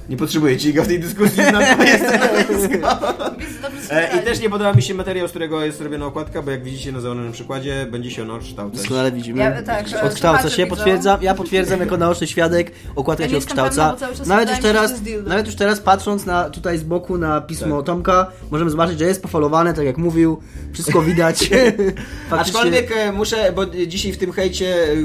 Nie potrzebujecie Iga w tej dyskusji na twoje stanowisko. E, I też nie podoba mi się materiał, z którego jest zrobiona okładka, bo jak widzicie na załamionym przykładzie, będzie się ono kształcać. Doskonale widzimy. Ja- tak, Odkształca się, potwierdzam, ja potwierdzam jako naoczny świadek, okładka Ja się odkształca. pewna, Nawet już, teraz, nawet już teraz patrząc na, tutaj z boku na pismo Tak. Tomka, możemy zobaczyć, że jest pofalowane, tak jak mówił, wszystko widać. <laughs> Faktycznie- Aczkolwiek e, muszę, bo dzisiaj w tym hejcie, e,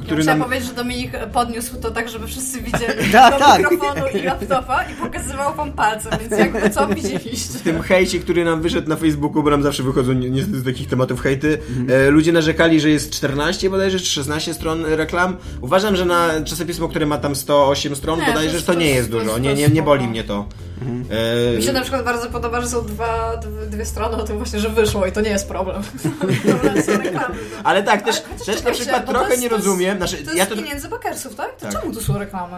który Chciałam nam... powiedzieć, że Dominik podniósł to tak, żeby wszyscy widzieli <laughs> Tak, do tak. mikrofonu i laptopa i pokazywał wam palcem, więc jakby co widzieliście. W tym hejcie, który nam wyszedł na Facebooku, bo nam zawsze wychodzą ni- niestety z takich tematów hejty, e, ludzie narzekali, że jest 14 bodajże, czy 16 stron reklam. Uważam, że na czasopismo, które ma tam 108 stron, Nie, bodajże, to- że to to- nie jest to- dużo. to Nie, nie, nie boli mnie to. E, Mi się na przykład bardzo podoba, że są dwa, dwie, strony o tym właśnie, że wyszło i to nie jest problem. <laughs> no. ale tak, też, Ale też na przykład trochę jest- nie rozumiem. Znaczy, To ja jest to, pieniędzy bakersów, tak? To Tak. czemu tu są reklamy?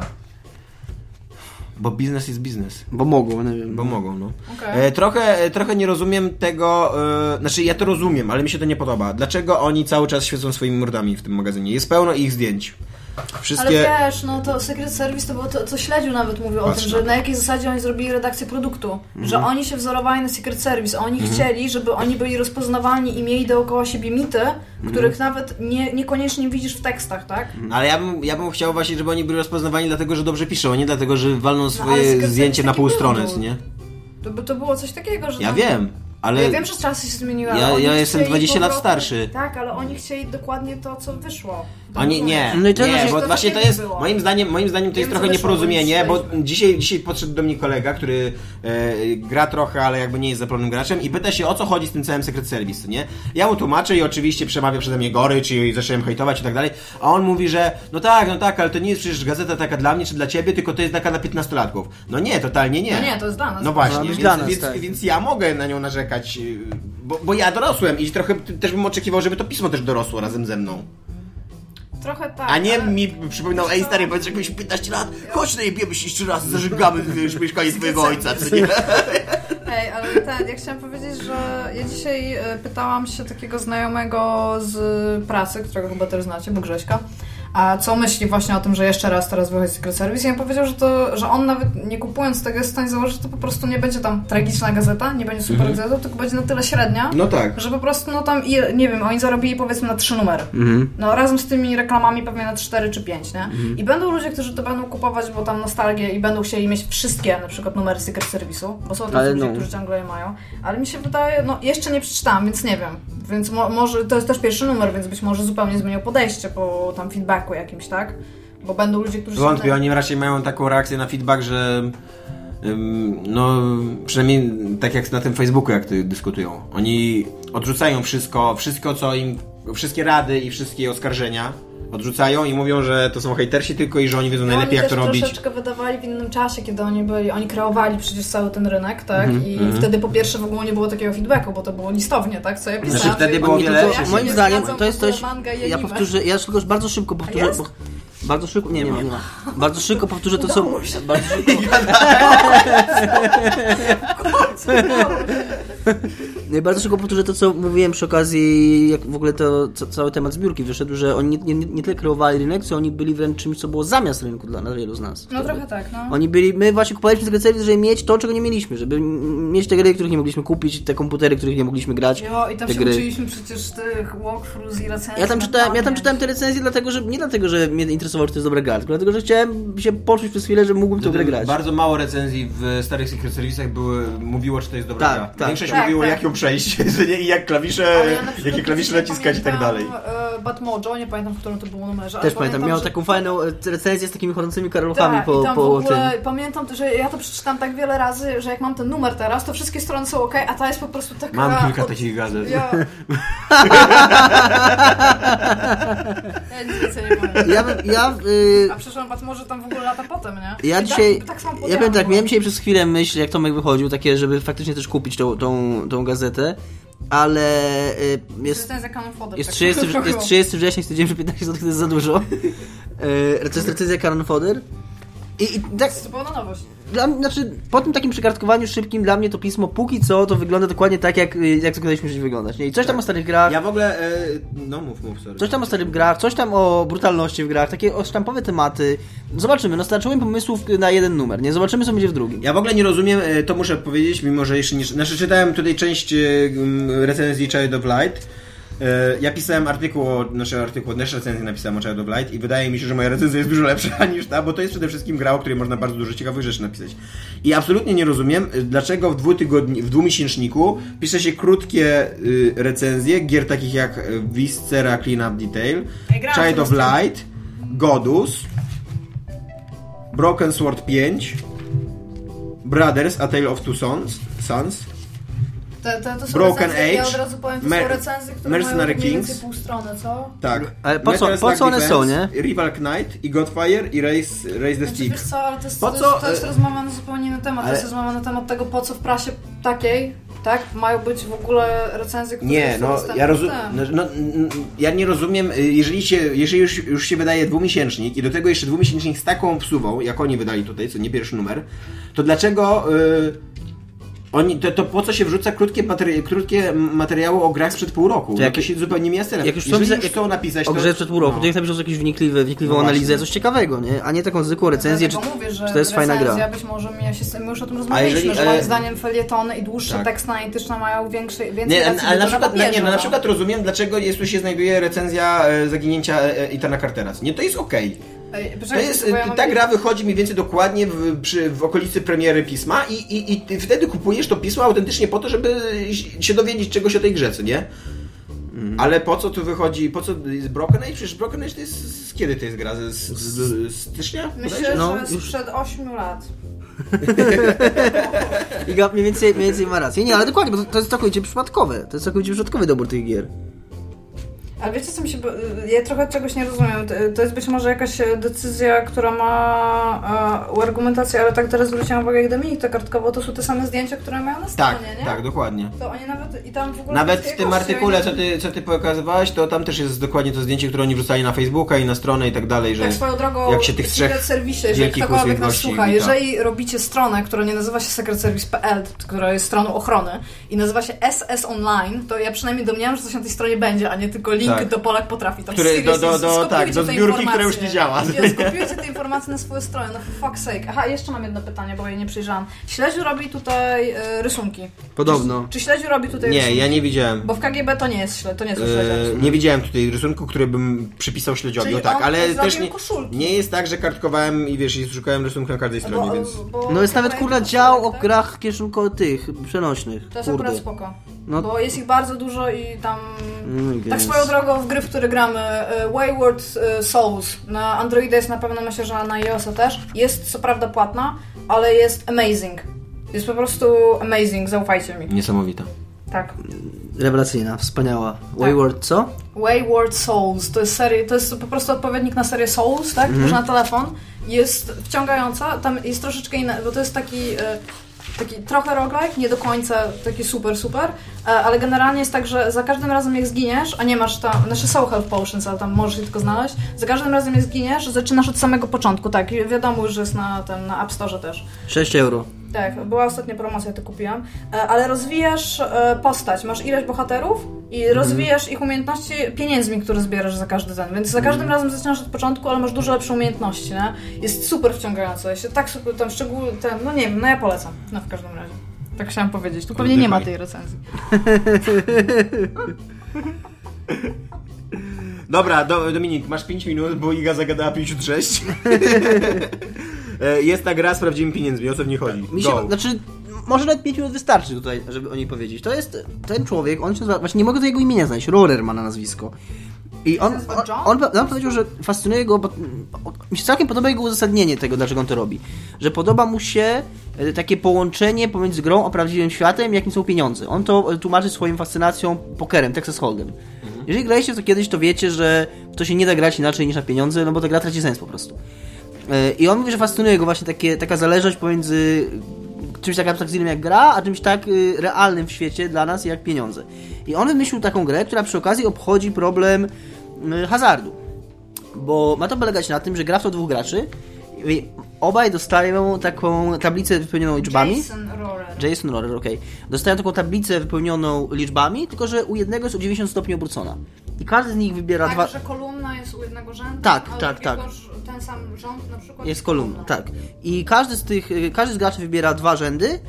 Bo biznes jest biznes. Bo mogą, nie wiem. Bo mogą, no. Okej. E, trochę, e, trochę nie rozumiem tego, e, znaczy ja to rozumiem, ale mi się to nie podoba. Dlaczego oni cały czas świecą swoimi mordami w tym magazynie? Jest pełno ich zdjęć. Ale Wszystkie... wiesz, no to Secret Service to było to, co śledził nawet mówił o Patrz tym, na że na jakiej zasadzie oni zrobili redakcję produktu. Że Mhm. oni się wzorowali na Secret Service. Oni chcieli, żeby oni byli rozpoznawalni i mieli dookoła siebie mity, Mhm. których nawet nie, niekoniecznie widzisz w tekstach, tak? Ale ja bym, ja bym chciał właśnie, żeby oni byli rozpoznawani dlatego, że dobrze piszą, a nie dlatego, że walną ale swoje Secret zdjęcie na pół strony, no. nie? To, by- to było coś takiego, że Ja tam- wiem, ale... Ja wiem, że czasy się zmieniły. ale Ja- ja jestem chcieli 20 lat starszy. Tak, ale oni chcieli dokładnie to, co wyszło. Oni nie, No i to nie, bo to właśnie to jest, było. moim zdaniem, moim zdaniem to jest Wiem, trochę nieporozumienie, bo dzisiaj, dzisiaj podszedł do mnie kolega, który e, gra trochę, ale jakby nie jest zapalonym graczem i pyta się o co chodzi z tym całym Secret Service, nie? Ja mu tłumaczę i oczywiście przemawia przede mnie gorycz i zacząłem hejtować i tak dalej, a on mówi, że no tak, no tak, ale to nie jest przecież gazeta taka dla mnie czy dla ciebie, tylko to jest taka dla 15-latków. No nie, totalnie nie. No nie, to jest dla nas. No właśnie, więc, dla nas, więc, tak. więc ja mogę na nią narzekać, yy, bo, bo ja dorosłem i trochę też bym oczekiwał, żeby to pismo też dorosło razem ze mną. Trochę tak. A nie ale- mi przypominał, ej stary, powiedz jak miałeś 15 lat, chodź najebiemy się jeszcze raz, zażegamy wiesz, mieszkanie swojego ojca, co nie? <laughs> Ej, ale ten, ja chciałam powiedzieć, że ja dzisiaj e, pytałam się takiego znajomego z pracy, którego chyba też znacie, bo Grześka, a co myśli właśnie o tym, że jeszcze raz teraz wychodzi Secret Service i on powiedział, że, to, że on nawet nie kupując tego jest w stanie założyć, że to po prostu nie będzie tam tragiczna gazeta, nie będzie super gazetą, tylko będzie na tyle średnia, No tak. że po prostu, no tam, i- nie wiem, oni zarobili powiedzmy na trzy numery. No razem z tymi reklamami pewnie na 4 czy 5, nie? I będą ludzie, którzy to będą kupować, bo tam nostalgię i będą chcieli mieć wszystkie na przykład numery Secret Service'u, bo są tacy ludzie, no. którzy ciągle je mają. Ale mi się wydaje, no jeszcze nie przeczytałam, więc nie wiem. Więc mo- może, to jest też pierwszy numer, więc być może zupełnie zmienią podejście po tam feedbacku jakimś, tak? Bo będą ludzie, którzy Wątpię, oni raczej mają taką reakcję na feedback, że no przynajmniej tak jak na tym Facebooku, jak ty dyskutują. Oni odrzucają wszystko, wszystko co im, wszystkie rady i wszystkie oskarżenia odrzucają i mówią, że to są hejtersi tylko i że oni wiedzą No, najlepiej oni jak to robić. troszeczkę wydawali w innym czasie, kiedy oni byli, oni kreowali przecież cały ten rynek, tak? Mhm, I wtedy po pierwsze w ogóle nie było takiego feedbacku, bo to było listownie, tak? Co ja pisałam. Znaczy, wtedy było Oni wiele- to, moim nie zdaniem to jest coś. Ja powtórzę, ja tylko bardzo szybko powtórzę. Bo, bardzo szybko. Nie, nie nie ma. Bardzo szybko powtórzę to, co. Bardzo szybko, <laughs> nie, <laughs> <laughs> bardzo szybko powtórzę to, co mówiłem przy okazji, jak w ogóle to co, cały temat zbiórki wyszedł, że oni nie, nie, nie tyle kreowali rynek, co oni byli wręcz czymś, co było zamiast rynku dla wielu z nas. No trochę tak, no. Oni byli, my właśnie kupowaliśmy Secret Service, żeby mieć to, czego nie mieliśmy, żeby mieć te gry, których nie mogliśmy kupić, te komputery, których nie mogliśmy grać. Jo, i tam się gry. uczyliśmy przecież tych walkthroughs i recenzji. Ja tam, czytałem, ja tam czytałem te recenzje dlatego, że nie dlatego, że mnie interesowało, czy to jest dobra gra, tylko dlatego, że chciałem się poczuć przez chwilę, że mógłbym tę grę grać. Bardzo mało recenzji w starych Secret Service'ach były, mówiło, czy to jest dobra Tak, gra. tak. Większość Tak, mówiło, tak. jak ją przejść, <laughs> i jak klawisze, ja jakie klawisze naciskać i tak dalej. e, Batmojo, nie pamiętam, w którym to było numerze. Też pamiętam, miał że- taką fajną e, recenzję z takimi chodzącymi karoluchami Tak, po, i tam po w ogóle tym. pamiętam, że ja to przeczytałam tak wiele razy, że jak mam ten numer teraz, to wszystkie strony są ok, a ta jest po prostu taka... Mam kilka od- takich gazet. Ja... <laughs> ja nic więcej nie. Ja, bym- ja, y, A przeszłam Batmojo tam w ogóle lata potem, nie? ja I dzisiaj, Tak, tak ja powiem tak, miałem dzisiaj przez chwilę myśl, jak Tomek wychodził, takie, żeby faktycznie też kupić tą, tą, tą gazetę, ale y, jest, jest ten za Canon Fodder. jest, tak 30, trochę. jest 30 września, stwierdziłem, że 15 zł to jest za dużo. Y, to jest recenzja Canon Fodder. I, I tak, To nowość. Dla, znaczy, po tym takim przekartkowaniu szybkim, dla mnie to pismo póki co to wygląda dokładnie tak, jak, y, jak zakładaliśmy, że wyglądać. Nie? I coś tam o starych grach, Ja w ogóle, e, no mów, mów, sorry. coś tam o starych grach, coś tam o brutalności w grach, takie sztampowe tematy. Zobaczymy, no starczyłem pomysłów na jeden numer, nie? Zobaczymy, co będzie w drugim. Ja w ogóle nie rozumiem, e, to muszę powiedzieć, mimo że jeszcze nie... Znaczy czytałem tutaj część e, recenzji Child of Light. E, Ja pisałem artykuł, o, znaczy artykuł, też recenzję napisałem o Child of Light i wydaje mi się, że moja recenzja jest dużo lepsza <laughs> niż ta, bo to jest przede wszystkim gra, o której można bardzo dużo ciekawych rzeczy napisać. I absolutnie nie rozumiem, e, dlaczego w dwutygodni, w dwumiesięczniku pisze się krótkie y, recenzje gier takich jak e, Viscera Cleanup Detail, Ja grałam Child of. Light, Godus, Broken Sword 5, Brothers, A Tale of Two Sons, Sons To, to, to są Broken recenzje, ja Age, od razu powiem, to Mer- są recenzje, które Mercenary mają Kings. pół strony, co? tak. Ale po co- Metal po co one są, Defense, Rival Knight i Godfire i Race, Race the Znaczy, Stick. wiesz co, ale to jest, Po to co, jest, to jest e, rozmowa na zupełnie inny temat. ale- To jest rozmowa na temat tego, po co w prasie takiej, tak, mają być w ogóle recenzje, które Nie, są no dostępne ja rozumiem. w No, tym. no, n- ja nie rozumiem, y, jeżeli się, jeżeli już, już się wydaje dwumiesięcznik i do tego jeszcze dwumiesięcznik z taką psuwą, jak oni wydali tutaj, co nie pierwszy numer, to dlaczego y, oni, to, to po co się wrzuca krótkie, materi- krótkie materiały o grach sprzed pół roku? To To jak- jak, to się zupełnie celem. Jak już jeżeli już chcą napisać o to... grze przed pół roku, no. to niech napiszą jakąś wnikliwe, wnikliwą No analizę, coś ciekawego, nie? A nie taką zwykłą recenzję, czy, mówię, że czy to jest fajna gra. być może mija się z tym, my już o tym rozmawialiśmy, jeżeli- że ale- moim zdaniem felietony i dłuższe Tak. teksty analityczne mają większe, więcej Nie, racji ale na przykład, nie, papierze, nie, no, na no. przykład rozumiem, dlaczego jest, tu się znajduje recenzja e, zaginięcia e, Itana Cartera. Nie, to jest okej. Ej, To jest, ta gra wychodzi mniej więcej dokładnie w, przy, w okolicy premiery pisma i, i, i ty wtedy kupujesz to pismo autentycznie po to, żeby się dowiedzieć czegoś o tej grze, co nie? Ale po co tu wychodzi, po co jest Broken Age? Przecież Broken Age to jest, z kiedy to jest gra? Z, z, z, z stycznia? Myślę, No, że już- sprzed 8 lat. <laughs> Iga mniej więcej, mniej więcej ma rację. Nie, ale dokładnie, bo to, to jest całkowicie przypadkowe. To jest całkowicie przypadkowy dobór tych gier. Ale wiecie co mi się... Ja trochę czegoś nie rozumiem. To- jest być może jakaś e, decyzja, która ma e, argumentację, ale tak teraz zwróciłam uwagę, jak Dominik to kartkowo, to są te same zdjęcia, które mają na Tak, stronie, nie? tak, dokładnie. To oni nawet... I tam w ogóle... Nawet w tym artykule, co ty, co ty pokazywałeś, to tam też jest dokładnie to zdjęcie, które oni wrzucali na Facebooka i na stronę i tak dalej, że Tak swoją drogą, jak się tych trzech Service, jeżeli ktokolwiek nas słucha, wita. jeżeli robicie stronę, która nie nazywa się secretservice.pl, która jest stroną ochrony i nazywa się SS Online, to ja przynajmniej domniemam, że coś na tej stronie będzie, a nie tylko link Tak. do Polak Potrafi. Tam Który- do- do- do- tak, do te zbiórki, która już informacje. nie działa. Nie, Skopiujcie te informacje na swoją stronę, no for fuck's sake. Aha, jeszcze mam jedno pytanie, bo ja nie przyjrzałam. Śledziu robi tutaj e, rysunki. Podobno. Czy, czy Śledziu robi tutaj Nie, rysunki? ja nie widziałem. Bo w KGB to nie jest śle, to nie są. E, nie widziałem tutaj rysunku, który bym przypisał śledziowi, Czyli o tak, on ale też nie, koszulki. nie jest tak, że kartkowałem i wiesz, i szukałem rysunku na każdej stronie, Bo- więc... bo- No jest nawet kurna dział o grach kieszonkowych tych, przenośnych. To jest Kurde. akurat spoko. No- Bo jest ich bardzo dużo i tam. No i tak swoją drogą w gry, w które gramy, e, Wayward e, Souls na Androida jest na pewno, myślę, że na iOS-a też. Jest co prawda płatna, ale jest amazing. Jest po prostu amazing, zaufajcie mi. Niesamowita. Tak. Rewelacyjna, wspaniała. Wayward co? Wayward Souls to jest seria, to jest po prostu odpowiednik na serię Souls, tak? Mhm. Już na telefon. Jest wciągająca, tam jest troszeczkę inna, bo to jest taki. Taki trochę roguelike, nie do końca taki super, super, e, ale generalnie jest tak, że za każdym razem jak zginiesz, a nie masz tam, znaczy są health potions, ale tam możesz je tylko znaleźć, za każdym razem jak zginiesz, zaczynasz od samego początku, tak, wiadomo już, że jest na, tym, na App Store też. 6 euro. Tak, była ostatnia promocja, to kupiłam. E, Ale rozwijasz e, postać, masz ileś bohaterów i rozwijasz ich umiejętności pieniędzmi, które zbierasz za każdy ten. Więc za każdym razem zaczynasz od początku, ale masz dużo lepsze umiejętności, nie? Jest super wciągające. Ja się tak super, tam szczególnie, ten, no nie wiem, no ja polecam. No w każdym razie. Tak chciałam powiedzieć. Tu pewnie nie ma tej recenzji. <laughs> Dobra, do, Dominik, masz 5 minut, bo Iga zagadała 56. <laughs> E, Jest ta gra z prawdziwymi pieniędzmi, o co w niej chodzi? Mi się, Go. znaczy, może nawet 5 minut wystarczy tutaj, żeby o niej powiedzieć. To jest ten człowiek, on się nazywa, właśnie nie mogę do jego imienia znaleźć, Roller ma na nazwisko. I on, on, on, on powiedział, że fascynuje go, bo, o- mi się całkiem podoba jego uzasadnienie tego, dlaczego on to robi. Że podoba mu się e, takie połączenie pomiędzy grą a prawdziwym światem, jakim są pieniądze. On to e, tłumaczy swoją fascynacją pokerem, Texas Hold'em. Jeżeli graliście w to kiedyś, to wiecie, że to się nie da grać inaczej niż na pieniądze, no bo ta gra traci sens po prostu. E, I on mówi, że fascynuje go właśnie takie, taka zależność pomiędzy czymś tak abstrakcyjnym jak gra, a czymś tak y, realnym w świecie dla nas jak pieniądze. I on wymyślił taką grę, która przy okazji obchodzi problem y, hazardu. Bo ma to polegać na tym, że gra w to dwóch graczy i obaj dostają taką tablicę wypełnioną liczbami. Jason Roller. Jason Roller, okej. Dostają taką tablicę wypełnioną liczbami, tylko że u jednego jest o 90 stopni obrócona. I każdy z nich wybiera Tak, dwa... że kolumna jest u jednego rzędu, Tak, tak, tak. Ten sam rząd na przykład Jest kolumna, tak. I każdy z tych, y, każdy z graczy wybiera dwa rzędy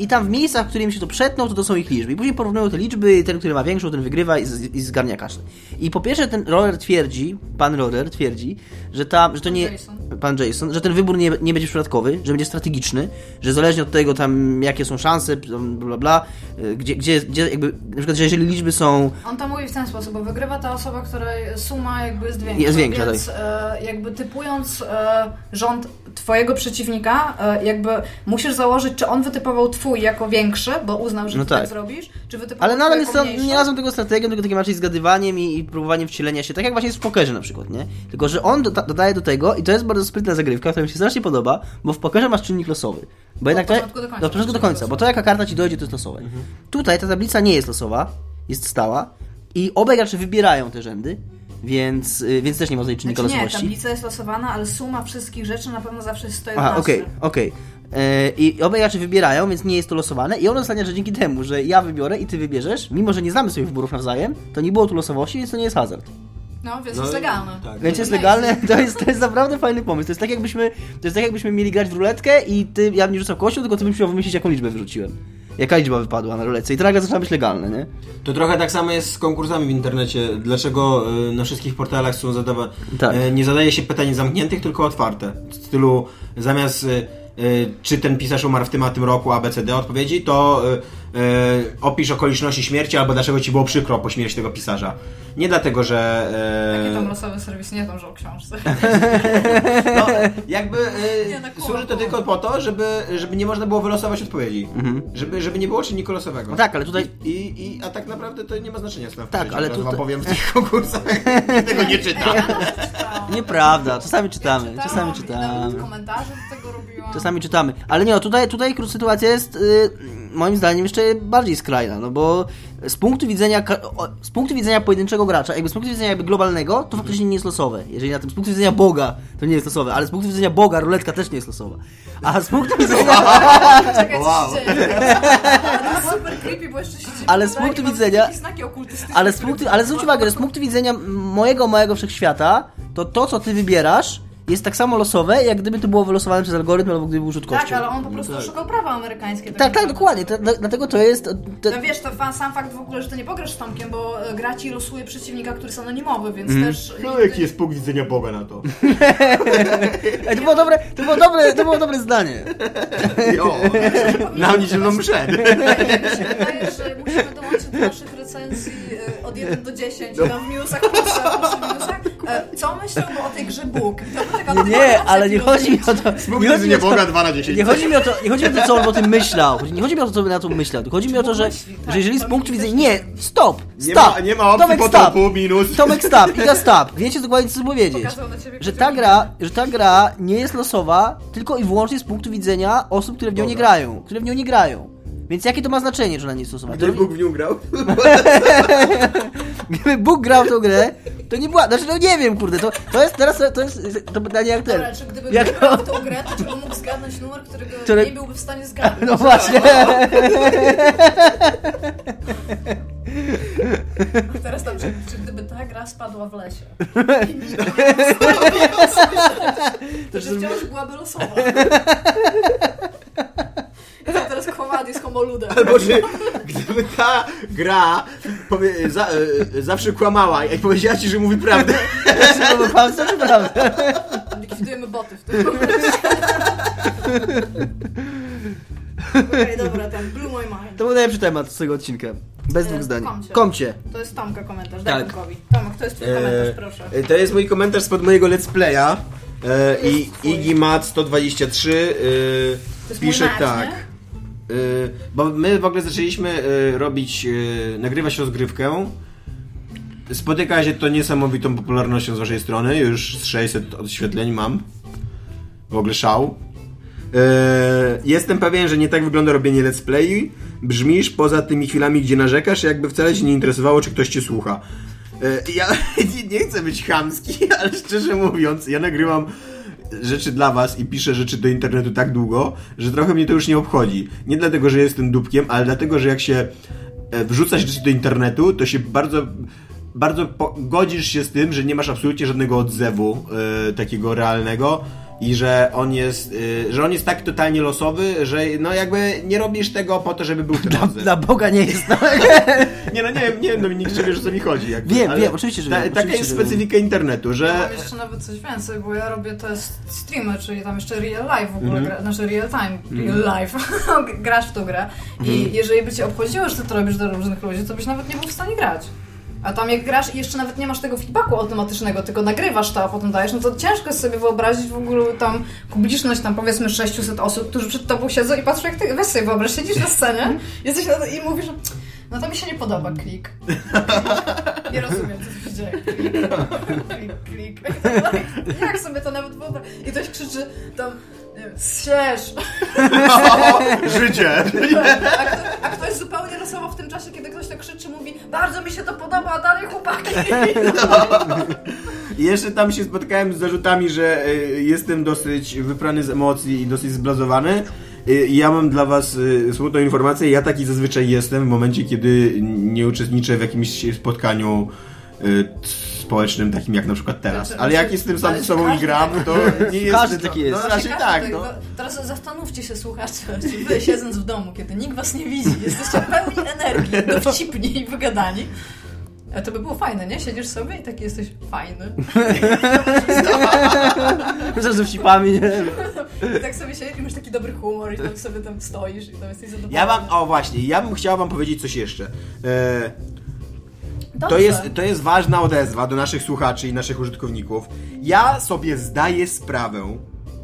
i tam w miejscach, w którym się to przetną, to to są ich liczby. I później porównują te liczby ten, który ma większą, ten wygrywa i, z, i zgarnia każdy. I po pierwsze ten roller twierdzi, pan roller twierdzi, że, ta, że to nie... Jason. Pan Jason, że ten wybór nie, nie będzie przypadkowy, że będzie strategiczny, że zależnie od tego tam, jakie są szanse, bla bla, bla y, gdzie, gdzie, gdzie jakby, na przykład, że jeżeli liczby są On to mówi w ten sposób, bo wygrywa ta osoba, której suma jakby jest większa. Jest większa, Więc e, jakby typując e, rząd twojego przeciwnika, e, jakby musisz założyć, czy on wytypował twój jako większy, bo uznał, że No ty tak. tak. zrobisz, czy wytypował Ale nadal jest to, nie nazwą tego strategią, tylko takim raczej zgadywaniem i, i próbowaniem wcielenia się, tak jak właśnie jest w pokerze na przykład, nie? Tylko, że on doda dodaje do tego, i to jest bardzo sprytna zagrywka, która mi się strasznie podoba, bo w pokerze masz czynnik losowy. Bo jednak to, początku do końca do początku do końca, bo to jaka karta ci dojdzie, to jest losowe. Tutaj ta tablica nie jest losowa, jest stała i obaj gracze wybierają te rzędy, więc, y, więc też nie ma tutaj czynnika Znaczy nie, losowości. tablica jest losowana, ale suma wszystkich rzeczy na pewno zawsze jest 111. Aha, okej, okej. E, I obaj gracze wybierają, więc nie jest to losowane. I on dostanie, że dzięki temu, że ja wybiorę i ty wybierzesz, mimo że nie znamy swoich wyborów nawzajem, to nie było tu losowości, więc to nie jest hazard. No, więc No, jest legalne. tak. Więc jest Amazing. legalne, to jest, to jest naprawdę fajny pomysł. To jest tak jakbyśmy, to jest tak jakbyśmy mieli grać w ruletkę i ty, ja bym nie rzucał kością, tylko ty byś musiał wymyślić jaką liczbę wyrzuciłem. Jaka liczba wypadła na ruletce i to nagle zaczyna być legalne, nie? To trochę tak samo jest z konkursami w internecie. Dlaczego y, na wszystkich portalach są zadawa... Tak. y, nie zadaje się pytań zamkniętych, tylko otwarte. W stylu zamiast y, czy ten pisarz umarł w tym a tym roku ABCD odpowiedzi, to y, y, opisz okoliczności śmierci albo dlaczego ci było przykro po śmierci tego pisarza. Nie dlatego, że... Taki tam y, losowy serwis nie dąży o książce. <laughs> no, jakby y, Nie, na kółko, służy to tylko po to, żeby, żeby nie można było wylosować odpowiedzi. Żeby, żeby nie było czynnika losowego. No tak, ale tutaj- I, i, a tak naprawdę to nie ma znaczenia, co tam w Tak, ale ale tutaj- wam powiem w tych konkursach. <laughs> Tego nie czyta. <laughs> Nieprawda, czasami czytamy, Czytałam czasami czytamy. komentarze do tego robiłam. Czasami czytamy. Ale nie, no tutaj, tutaj sytuacja jest y, moim zdaniem jeszcze bardziej skrajna, no bo z punktu widzenia z punktu widzenia pojedynczego gracza, jakby z punktu widzenia jakby globalnego, to faktycznie nie jest losowe. Jeżeli na tym z punktu widzenia Boga, to nie jest losowe, ale z punktu widzenia Boga ruletka też nie jest losowa. A z punktu widzenia Czekaj, Wow. super creepy, bo jeszcze się dzieje. Ale z punktu widzenia- ale z punktu, ale zwróć uwagę, że z punktu widzenia mojego małego wszechświata, to to co ty wybierasz jest tak samo losowe, jak gdyby to było wylosowane przez algorytm albo gdyby był rzut kością. Tak, ale on po prostu tak. szukał prawa amerykańskie. Tak, tak, dokładnie. To, to, dlatego to jest. To, No wiesz, to fa- sam fakt w ogóle, że to nie pograsz z Tomkiem, bo e, gra ci losuje przeciwnika, który jest anonimowy, więc Mhm. też... No jaki jest punkt widzenia Boga na to? <laughs> Ej, to było dobre, to było dobre, to było dobre zdanie. Jo, na mnie zieloną mszę. Wydaje, że musimy dołączyć do naszych recenzji od 1 do 10, tam w minusach, plusach, plusy, minusach. E, Co myślą o tej grze Bóg? To taka Nie, nie, ale nie chodzi mi o to. Punkt Nie chodzi mi widzenia o to, Boga 2 na 10. nie chodzi mi o to, nie chodzi mi o to, co on o tym myślał. Nie chodzi mi o to, co by na to myślał. Chodzi mi o to, że, tak, że jeżeli z punktu widzenia. Nie, stop! Nie Stop! ma, nie ma opcji Tomek, stop! potopu, minus. Tomek, stop! Iga, <laughs> stop! Wiecie dokładnie, co chcę powiedzieć. Że ta gra, że ta gra nie jest losowa tylko i wyłącznie z punktu widzenia osób, które w nią nie grają. Które w nią nie grają. Więc jakie to ma znaczenie, że ona nie jest losowa? To- Gdyby Bóg w nią grał? <laughs> Gdyby Bóg grał w tą grę, to nie była. Znaczy, no nie wiem, kurde, to, to jest teraz to jest to pytanie jak ten. Dobra, czy gdyby Jak- jak... grał w tą grę, to czy on mógł zgadnąć numer, którego Który- nie byłby w stanie <laughs> zgadnąć? No właśnie. <laughs> Teraz tam, czy, czy gdyby ta gra spadła w lesie? to czy wciąż byłaby losowa? To teraz Kowadi z Homoludem. Albo że gdyby ta gra powie, za, e, zawsze kłamała i powiedziała ci, że mówi prawdę. Czy to był kłamstwo, czy prawda? Likwidujemy boty w tym momencie. Okej, dobra, tam blew my mind. To był najlepszy temat z tego odcinka. Bez dwóch E, zdań. komcie. Komcie. To jest Tomka komentarz, Tak. daj Tomkowi. Tomek, to jest twój komentarz, proszę. E, To jest mój komentarz spod mojego let's playa. E, I. Iggy Mat 123 e, pisze tak. nie? E, bo my w ogóle zaczęliśmy e, robić, e, nagrywać rozgrywkę. Spotyka się to niesamowitą popularnością z waszej strony. Już z 600 odświetleń mam. W ogóle szał. Jestem pewien, że nie tak wygląda robienie let's play. Brzmisz poza tymi chwilami, gdzie narzekasz, jakby wcale się nie interesowało, czy ktoś cię słucha. Ja <laughs> nie chcę być chamski, <laughs> ale szczerze mówiąc, ja nagrywam rzeczy dla was i piszę rzeczy do internetu tak długo, że trochę mnie to już nie obchodzi. Nie dlatego, że jestem dupkiem, ale dlatego, że jak się e, wrzuca rzeczy do internetu, to się bardzo bardzo godzisz się z tym, że nie masz absolutnie żadnego odzewu e, takiego realnego i że on jest e, że on jest tak totalnie losowy, że no jakby nie robisz tego po to, żeby był ten odzew. Dla Boga nie jest. No. <laughs> Nie no nie wiem, nie wiem Dominik, czy wiesz o co mi chodzi. Jakby, Wiem, wiem, oczywiście, że ta, wiem, Taka oczywiście, jest że wiem. specyfika internetu, Ja że mam jeszcze nawet coś więcej, bo ja robię te streamy, czyli tam jeszcze real life w ogóle, Mhm. gra, znaczy real time, real life, <laughs> grasz w tą grę Mhm. i jeżeli by cię obchodziło, że ty to robisz do różnych ludzi, to byś nawet nie był w stanie grać. A tam jak grasz i jeszcze nawet nie masz tego feedbacku automatycznego, tylko nagrywasz to, a potem dajesz, no to ciężko jest sobie wyobrazić w ogóle tam publiczność, tam powiedzmy 600 osób, którzy przed tobą siedzą i patrzą jak ty, weź sobie wyobraź, siedzisz na scenie <laughs> jesteś na, i mówisz, no to mi się nie podoba, klik. <laughs> Nie rozumiem, co się dzieje. <laughs> Klik, klik, klik. Jak sobie to nawet wyobrazić? I ktoś krzyczy tam, zsierz. <laughs> życie. A, kto, a ktoś zupełnie losowo w tym czasie, kiedy ktoś tak krzyczy, mówi, bardzo mi się to podoba, a dalej chłopaki. <laughs> Jeszcze tam się spotkałem z zarzutami, że e, jestem dosyć wyprany z emocji i dosyć zblazowany. I ja mam dla was e, smutną informację, ja taki zazwyczaj jestem w momencie, kiedy nie uczestniczę w jakimś spotkaniu społecznym, takim jak na przykład teraz. Ale jak jestem sam z sobą i gram, to <laughs> nie jest... Każdy taki jest. No raczej tak, tak, no. Teraz zastanówcie się, słuchacze, czy <laughs> wy siedząc w domu, kiedy nikt was nie widzi, jesteście pełni energii, <laughs> dowcipni i wygadani. A to by było fajne, nie? Siedzisz sobie i taki jesteś fajny. Myślę, że wcipami, nie? I tak sobie siedzisz i masz taki dobry humor i tam sobie tam stoisz i tam jesteś zadowolony. Ja wam, o właśnie, ja bym chciał wam powiedzieć coś jeszcze. E, to jest, to jest ważna odezwa do naszych słuchaczy i naszych użytkowników. Ja sobie zdaję sprawę,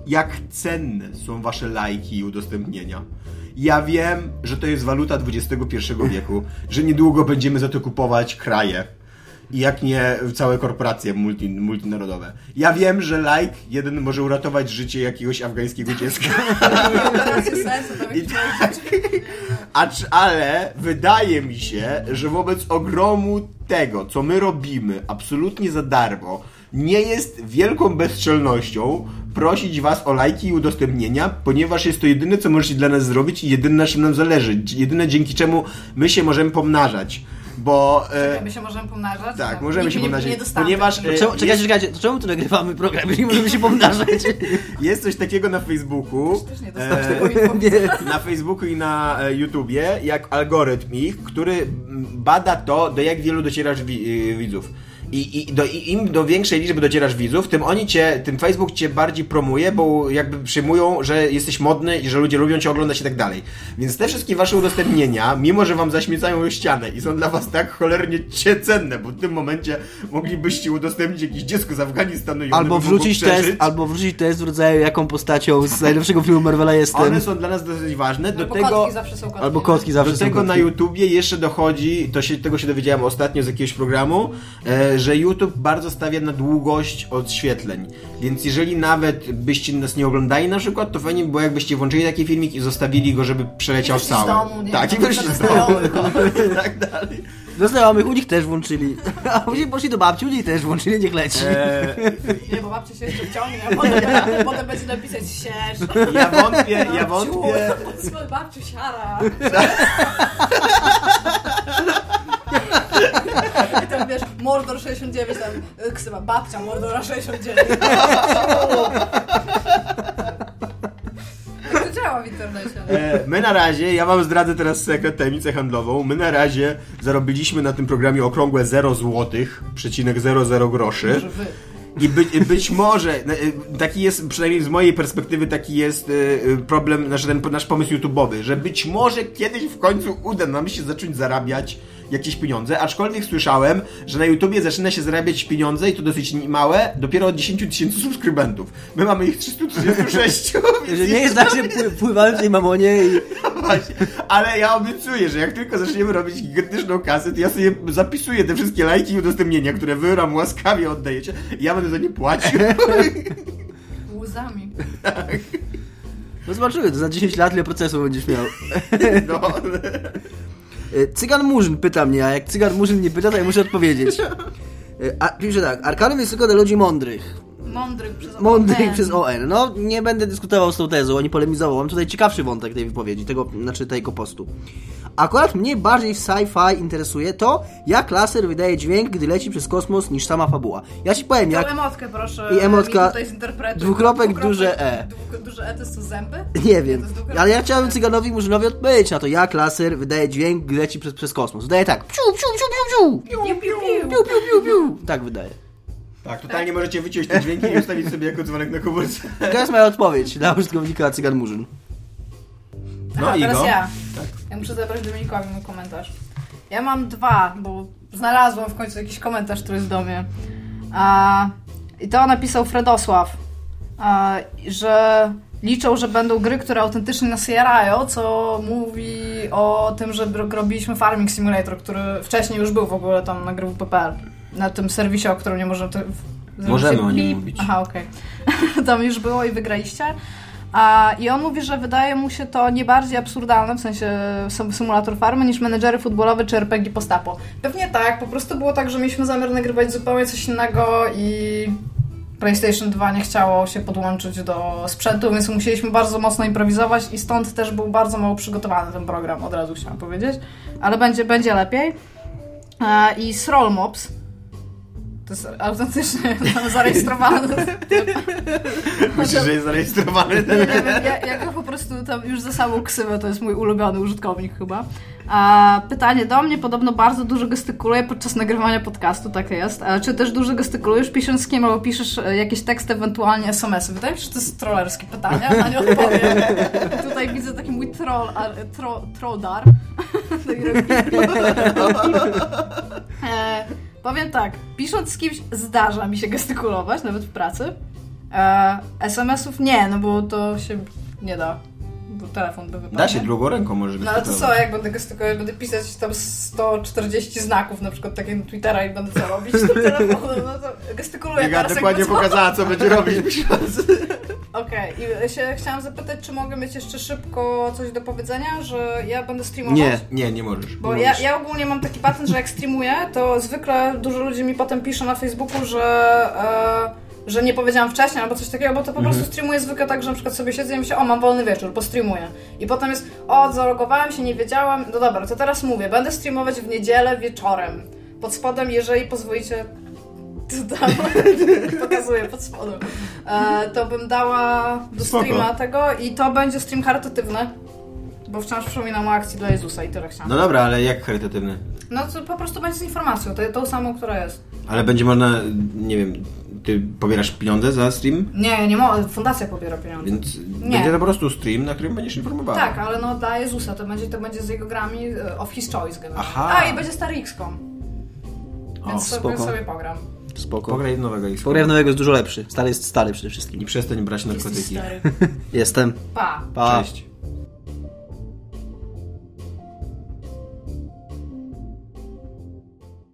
jak cenne są wasze lajki i udostępnienia. Ja wiem, że to jest waluta XXI wieku, że niedługo będziemy za to kupować kraje. I jak nie całe korporacje multi, multinarodowe. Ja wiem, że like jeden może uratować życie jakiegoś afgańskiego dziecka. <laughs> I tak. Acz, ale wydaje mi się, że wobec ogromu tego, co my robimy absolutnie za darmo, nie jest wielką bezczelnością prosić was o lajki i udostępnienia, ponieważ jest to jedyne, co możecie dla nas zrobić i jedyne, na czym nam zależy. Jedyne, dzięki czemu my się możemy pomnażać. Bo... E, My się możemy pomnażać? tak, możemy nikt się nie, pomnażać, Nie dostanie. ponieważ, e, Czemu, jest- czekajcie, czekajcie, to czemu tu nagrywamy program, <laughs> jeżeli możemy się pomnażać? <laughs> jest coś takiego na Facebooku. Też nie e, <laughs> na Facebooku i na e, YouTubie, jak algorytm ich, który bada to, do jak wielu docierasz wi- y, widzów. I, i, do, I im do większej liczby docierasz widzów, tym oni cię, tym Facebook cię bardziej promuje, bo jakby przyjmują, że jesteś modny i że ludzie lubią cię oglądać i tak dalej. Więc te wszystkie wasze udostępnienia, mimo że wam zaśmiecają ścianę i są dla was tak cholernie cię cenne, bo w tym momencie moglibyście udostępnić jakieś dziecko z Afganistanu i Albo wrzucić test, albo wrzucić test w rodzaju jaką postacią z najlepszego filmu Marvela jestem. One są dla nas dosyć ważne. Do Albo tego, kotki zawsze są kotki. Albo kotki zawsze do są tego na kotki. YouTubie jeszcze dochodzi, to się, tego się dowiedziałem ostatnio z jakiegoś programu, e, że YouTube bardzo stawia na długość odświetleń. Więc jeżeli nawet byście nas nie oglądali na przykład, to fajnie by było jakbyście włączyli taki filmik i zostawili go, żeby przeleciał cały. tak, i wyszli z do domu. <laughs> I tak dalej. Do znajomych u nich też włączyli. <laughs> A później poszli do babci, u niej też włączyli, niech leci. E, Nie, bo babcia się jeszcze wciągnie, a potem, będzie- potem będzie napisać sierz. ja wątpię, ja wątpię. Swój babciu siara. <laughs> I tam wiesz, Mordor 69, tam y, ksywa babcia Mordora 69. Tak <laughs> to działa w internecie. E, My na razie, ja wam zdradzę teraz sekret, tajemnicę handlową. My na razie zarobiliśmy na tym programie okrągłe 0 złotych, przecinek 00 groszy. Może wy. I być, być może, y, taki jest, przynajmniej z mojej perspektywy, taki jest y, problem, nasz, ten nasz pomysł YouTube'owy, że być może kiedyś w końcu uda nam się zacząć zarabiać jakieś pieniądze, aczkolwiek słyszałem, że na YouTubie zaczyna się zarabiać pieniądze i to dosyć małe, dopiero od 10 tysięcy subskrybentów. My mamy ich 336, <laughs> więc Że nie jest tak, że pły- pływałem w tej mamonie i... <laughs> Właśnie. Ale ja obiecuję, że jak tylko zaczniemy robić gigantyczną kasę, to ja sobie zapisuję te wszystkie lajki i udostępnienia, które wy nam łaskawie oddajecie i ja będę za nie płacił. <laughs> Łzami. No zobaczymy, to za 10 lat ile procesu będziesz miał. No. E, Cygan Murzyn pyta mnie, a jak Cygan Murzyn nie pyta, to ja muszę odpowiedzieć. E, A, pisze tak, Arkanum jest tylko dla ludzi mądrych. Mądrych przez Mądrych ONN. przez ON. No, nie będę dyskutował z tą tezą, ani polemizował. Mam tutaj ciekawszy wątek tej wypowiedzi, tego, znaczy tego postu. Akurat mnie bardziej w sci-fi interesuje to, jak laser wydaje dźwięk, gdy leci przez kosmos, niż sama fabuła. Ja ci powiem, Tą jak... emotkę proszę I emotka, tutaj zinterpretuj. dwukropek, duże E. Duże E to są zęby? Nie wiem, dwukropek ale ja chciałem. Cyganowi Murzynowi odpowiedzieć na to, jak laser wydaje dźwięk, gdy leci przez, przez kosmos. Wydaje tak, piu, piu, piu, piu, piu, Piu, piu, piu. piu, piu, piu, piu. Tak wydaje. Tak, totalnie możecie wyciąć te dźwięki i ustawić sobie jako dzwonek na komórce. <laughs> To jest moja odpowiedź dla użytkownika Cygan Murzyn. No i teraz go. ja. Ja muszę zabrać Dominikowi mój komentarz. Ja mam dwa, bo znalazłam w końcu jakiś komentarz, który jest do mnie. A, I to napisał Fredosław, a, że liczą, że będą gry, które autentycznie nas jarają, co mówi o tym, że ro- robiliśmy Farming Simulator, który wcześniej już był w ogóle tam na gry WPPL, na tym serwisie, o którym nie możemy... To, Możemy o nim mówić. Aha, okej. <laughs> tam już było i wygraliście. A, I on mówi, że wydaje mu się to nie bardziej absurdalne, w sensie sym- symulator farmy, niż menedżery futbolowe czy RPG postapo. Pewnie tak, po prostu było tak, że mieliśmy zamiar nagrywać zupełnie coś innego i PlayStation 2 nie chciało się podłączyć do sprzętu, więc musieliśmy bardzo mocno improwizować i stąd też był bardzo mało przygotowany ten program, od razu chciałam powiedzieć. Ale będzie, będzie lepiej. E, I Sroll Mobs To jest autentycznie <laughs> tam zarejestrowane. Myślisz, że jest zarejestrowany Nie ja, ja go po prostu tam już za samą ksywę, to jest mój ulubiony użytkownik chyba. A pytanie do mnie, podobno bardzo dużo gestykuluję podczas nagrywania podcastu, tak jest. A czy też dużo gestykulujesz pisząc z kim, albo piszesz e, jakieś teksty, ewentualnie SMS-y? Wydaje mi się, że to jest trollerskie pytanie, a nie odpowiem. <laughs> Tutaj widzę taki mój troll, a, tro, trolldar. <laughs> Powiem tak, pisząc z kimś zdarza mi się gestykulować, nawet w pracy. E, SMS-ów nie, no bo to się nie da. Bo telefon by wypadł. Da się drugą ręką może No ale to co, jak będę gestykulować, będę pisać tam 140 znaków, na przykład takie na Twittera i będę co robić tym telefonem, no to gestykuluję Iga teraz dokładnie co. pokazała, co będzie robić. Okej, i się chciałam zapytać, czy mogę mieć jeszcze szybko coś do powiedzenia, że ja będę streamować? Nie. Nie, nie możesz. Bo nie ja, możesz. ja ogólnie mam taki patent, że jak streamuję, to zwykle dużo ludzi mi potem pisze na Facebooku, że, e, że nie powiedziałam wcześniej albo coś takiego, bo to po Mhm. prostu streamuję zwykle tak, że na przykład sobie siedzę i myślę, o mam wolny wieczór, postreamuję. I potem jest, o zalogowałem się, nie wiedziałam, no dobra, to teraz mówię, będę streamować w niedzielę wieczorem. Pod spodem, jeżeli pozwolicie, <laughs> tu dam, <laughs> pokazuję pod spodem, e, to bym dała do Spoko. streama tego i to będzie stream charytatywny. Bo wciąż przypominam o akcji dla Jezusa i tyle chciałam. No dobra, ale jak charytatywny? No to po prostu będzie z informacją, to, tą samą, która jest. Ale będzie można, nie wiem, ty pobierasz pieniądze za stream? Nie, nie mogę, fundacja pobiera pieniądze. Więc Nie. będzie to po prostu stream, na którym będziesz informowała. Tak, ale no dla Jezusa to będzie, to będzie z jego grami e, of his choice generalnie. Aha. A i będzie stary XCOM. O, Więc sobie, spoko. sobie pogram. Spoko. Pograj w nowego X. Pogrew nowego jest dużo lepszy. Stary jest stary przede wszystkim. I przestań brać narkotyki. <laughs> Jestem. Pa. Pa. Cześć.